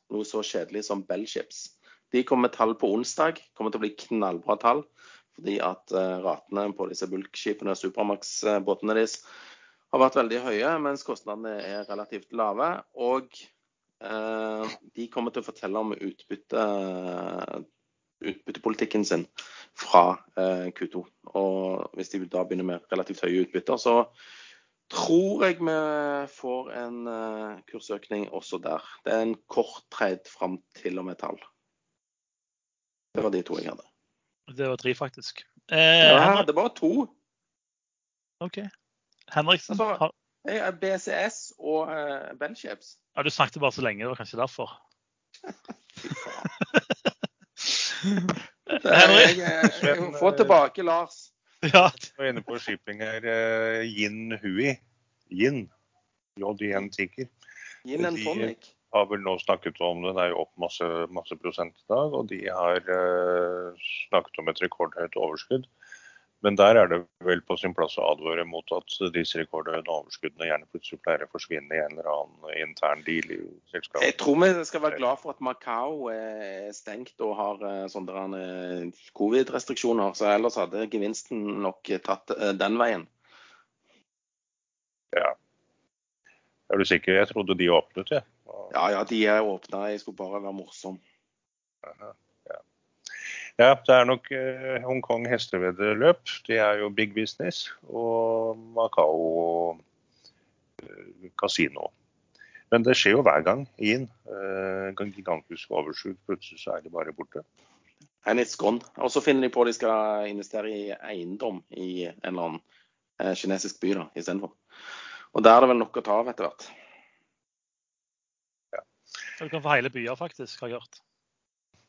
noe så kjedelig som Bellships. De kommer med tall på onsdag. Kommer til å bli knallbra tall. Fordi at uh, ratene på disse bulkskipene, Supermax-båtene deres, har vært veldig høye, mens kostnadene er relativt lave. Og de kommer til å fortelle om utbytte utbyttepolitikken sin fra eh, Q2. Og hvis de da begynner med relativt høye utbytter, så tror jeg vi får en eh, kursøkning også der. Det er en kort trade fram til og med tall. Det var de to jeg hadde.
Det var tre, faktisk.
Eh, ja, det var to.
OK. Henriksen altså,
har BCS og eh, Bellships.
Ja, du snakket bare så lenge, det var kanskje derfor. [LAUGHS] Fy faen.
Få tilbake Lars.
Ja. Jeg var inne på shipping her. Yin Hui. Yin. JIN Ticker.
Yin and tonic.
De har vel nå snakket om det, det er jo opp masse, masse prosent i dag. Og de har uh, snakket om et rekordhøyt overskudd. Men der er det vel på sin plass å advare mot at disse rekordhøye overskuddene gjerne plutselig pleier å forsvinne i en eller annen intern deal i selskapet.
Jeg tror vi skal være glad for at Macau er stengt og har eh, sånne eh, covid-restriksjoner. Så ellers hadde gevinsten nok tatt eh, den veien.
Ja. Er du sikker? Jeg trodde de åpnet, jeg.
Ja. ja, ja, de er åpna. Jeg skulle bare være morsom.
Aha. Ja, det er nok eh, Hongkong hesteveddeløp. Det er jo big business. Og Macao eh, kasino. Men det skjer jo hver gang inn. Eh, gigantisk overskudd. Plutselig så er de bare borte.
And it's gone. Og så finner de på at de skal investere i eiendom i en eller annen eh, kinesisk by da, istedenfor. Og der er det vel nok å ta av etter hvert.
Ja. Du kan få hele byer, faktisk, har jeg hørt.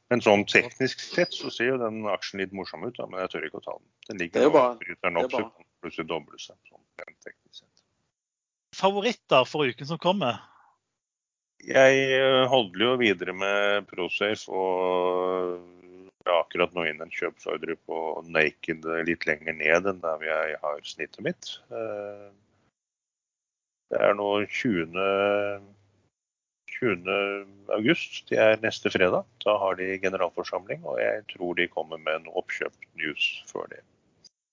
Men sånn teknisk sett så ser jo den aksjen litt morsom ut, da, men jeg tør ikke å ta den. Den ligger
og bryter
den opp, så kan plutselig doble seg. Sånn, teknisk sett.
Favoritter for uken som kommer?
Jeg eh, holder jo videre med Prosafe og ja, akkurat nå inn en kjøpsordre på Naked litt lenger ned enn der jeg har snittet mitt. Eh, det er nå 20. 20. august, det er neste fredag. Da har de generalforsamling, og jeg tror de kommer med en oppkjøpt-news før det.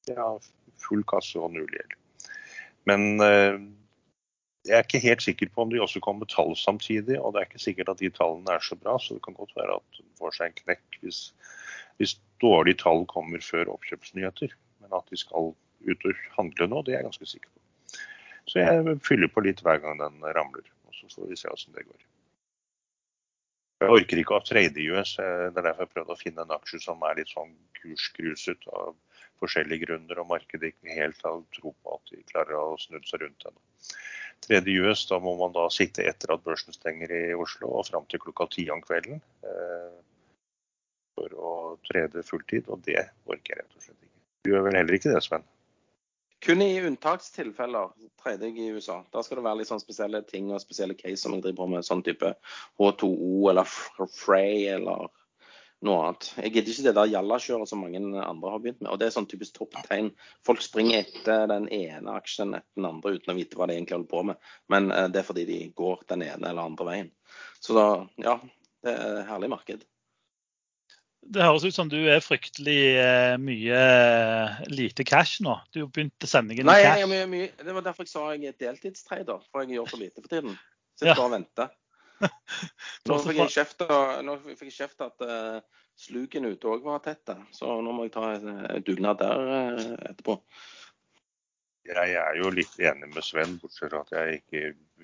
De har full kasse og null gjeld. Men eh, jeg er ikke helt sikker på om de også kommer med tall samtidig, og det er ikke sikkert at de tallene er så bra, så det kan godt være at de får seg en knekk hvis, hvis dårlige tall kommer før oppkjøpsnyheter. Men at de skal ut og handle nå, det er jeg ganske sikker på. Så jeg fyller på litt hver gang den ramler. og Så får vi se hvordan det går. Jeg orker ikke å trade i US. Det er derfor jeg prøvde å finne en aksje som er litt sånn kursgruset av forskjellige grunner, og markedet ikke helt har tro på at de klarer å snu seg rundt ennå. Tredje US, da må man da sitte etter at børsen stenger i Oslo og fram til klokka ti om kvelden eh, for å trede fulltid, og det orker jeg rett og slett ikke. Du gjør vel heller ikke det, Sven?
Kun i unntakstilfeller tredje jeg i USA. Da skal det være litt sånn spesielle ting og spesielle case som jeg driver på med. Sånn type H2O eller Frey eller noe annet. Jeg gidder ikke det der jallakjøret som mange andre har begynt med. Og det er sånn typisk topptegn. Folk springer etter den ene aksjen etter den andre uten å vite hva de egentlig holder på med. Men eh, det er fordi de går den ene eller andre veien. Så da, ja, det er et herlig marked.
Det høres ut som du er fryktelig eh, mye eh, lite cash nå. Du begynte sendingen
Nei,
i
jeg
cash.
er mye, mye, det var derfor jeg sa jeg er deltidstrader. For jeg gjør for lite for tiden. Sitter
Ja.
bare og venter. [LAUGHS] Nå fikk jeg kjeft, nå fikk jeg kjeft at uh, sluken ute òg var tett. Så nå må jeg ta en dugnad der uh, etterpå.
Jeg er jo litt enig med Sven, bortsett fra at jeg ikke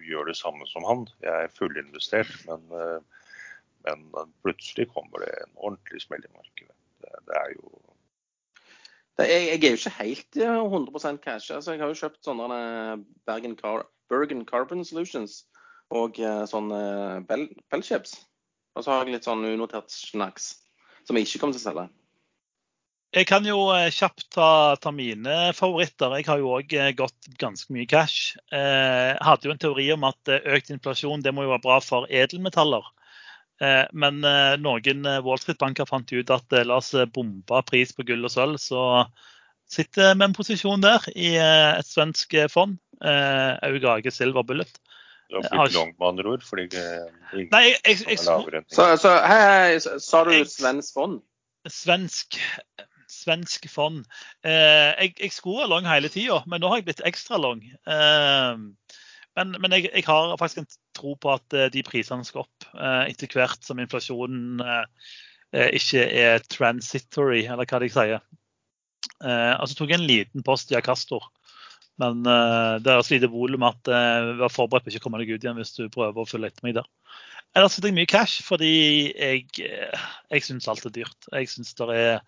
gjør det samme som han. Jeg er fullinvestert, men, eh, men plutselig kommer det en ordentlig smell i markedet. Det, det er jo
Det, jeg, jeg er jo ikke helt eh, 100% cash. Altså, jeg har jo kjøpt sånne eh, Bergen, Car Bergen Carbon Solutions og eh, sånne Bell, Bellships. Og så har jeg litt sånn unotert snacks som jeg ikke kommer til å selge.
Jeg kan jo eh, kjapt ta, ta mine favoritter. Jeg har jo òg gått ganske mye cash. Eh, hadde jo en teori om at eh, økt inflasjon det må jo være bra for edelmetaller. Eh, men eh, noen eh, Wall Street-banker fant ut at la oss bombe pris på gull og sølv. Så sitter med en posisjon der i et svensk fond. Eh, Augage Silver Bullet.
Du har
blitt
langt med andre ord, fordi det er
Nei, jeg,
Så, så hei, hei, sa du
Jeg-
svensk fond?
svensk, svensk fond. Eh, jeg, jeg skulle være lang hele tida, men nå har jeg blitt ekstra lang. Eh, men men jeg, jeg har faktisk en tro på at eh, de prisene skal opp eh, etter hvert som inflasjonen eh, eh, ikke er transitory, eller hva de sier. Eh, og så tok jeg en liten post i Acastor. Men eh, det er så lite volum at eh, vær forberedt på ikke å komme deg ut igjen hvis du prøver å følge etter meg der. Ellers sitter jeg mye cash fordi jeg, jeg syns alt er dyrt. Jeg syns det er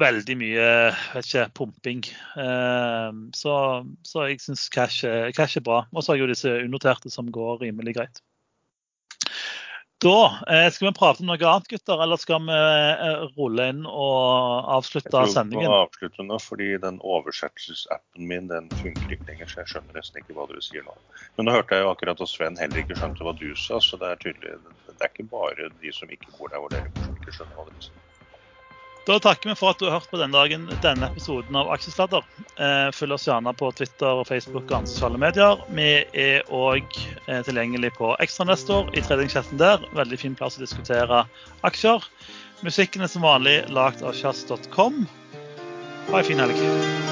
veldig mye vet ikke, pumping. Eh, så, så jeg syns cash, cash er bra. Og så har jeg jo disse unoterte som går rimelig greit. Da eh, skal vi prate om noe annet, gutter, eller skal vi eh, rulle inn og
Jeg
avslutte
tror
sendingen?
Jeg avslutte nå, fordi den oversettelsesappen min den funker ikke lenger. Så jeg skjønner nesten ikke hva dere sier nå. Men nå hørte jeg jo akkurat at Sven heller ikke skjønte hva du sa, så det er tydelig Det er ikke bare de som ikke bor der hvor dere ikke skjønner hva dere sier.
Da takker vi for at du har hørt på denne dagen denne episoden av Aksjesladder. Eh, følg oss gjerne på Twitter, og Facebook og andre sosiale medier. Vi er òg eh, tilgjengelig på Ekstranestor i tradingchatten der. Veldig fin plass å diskutere aksjer. Musikken er som vanlig lagd av kjass.com. Ha en fin helg.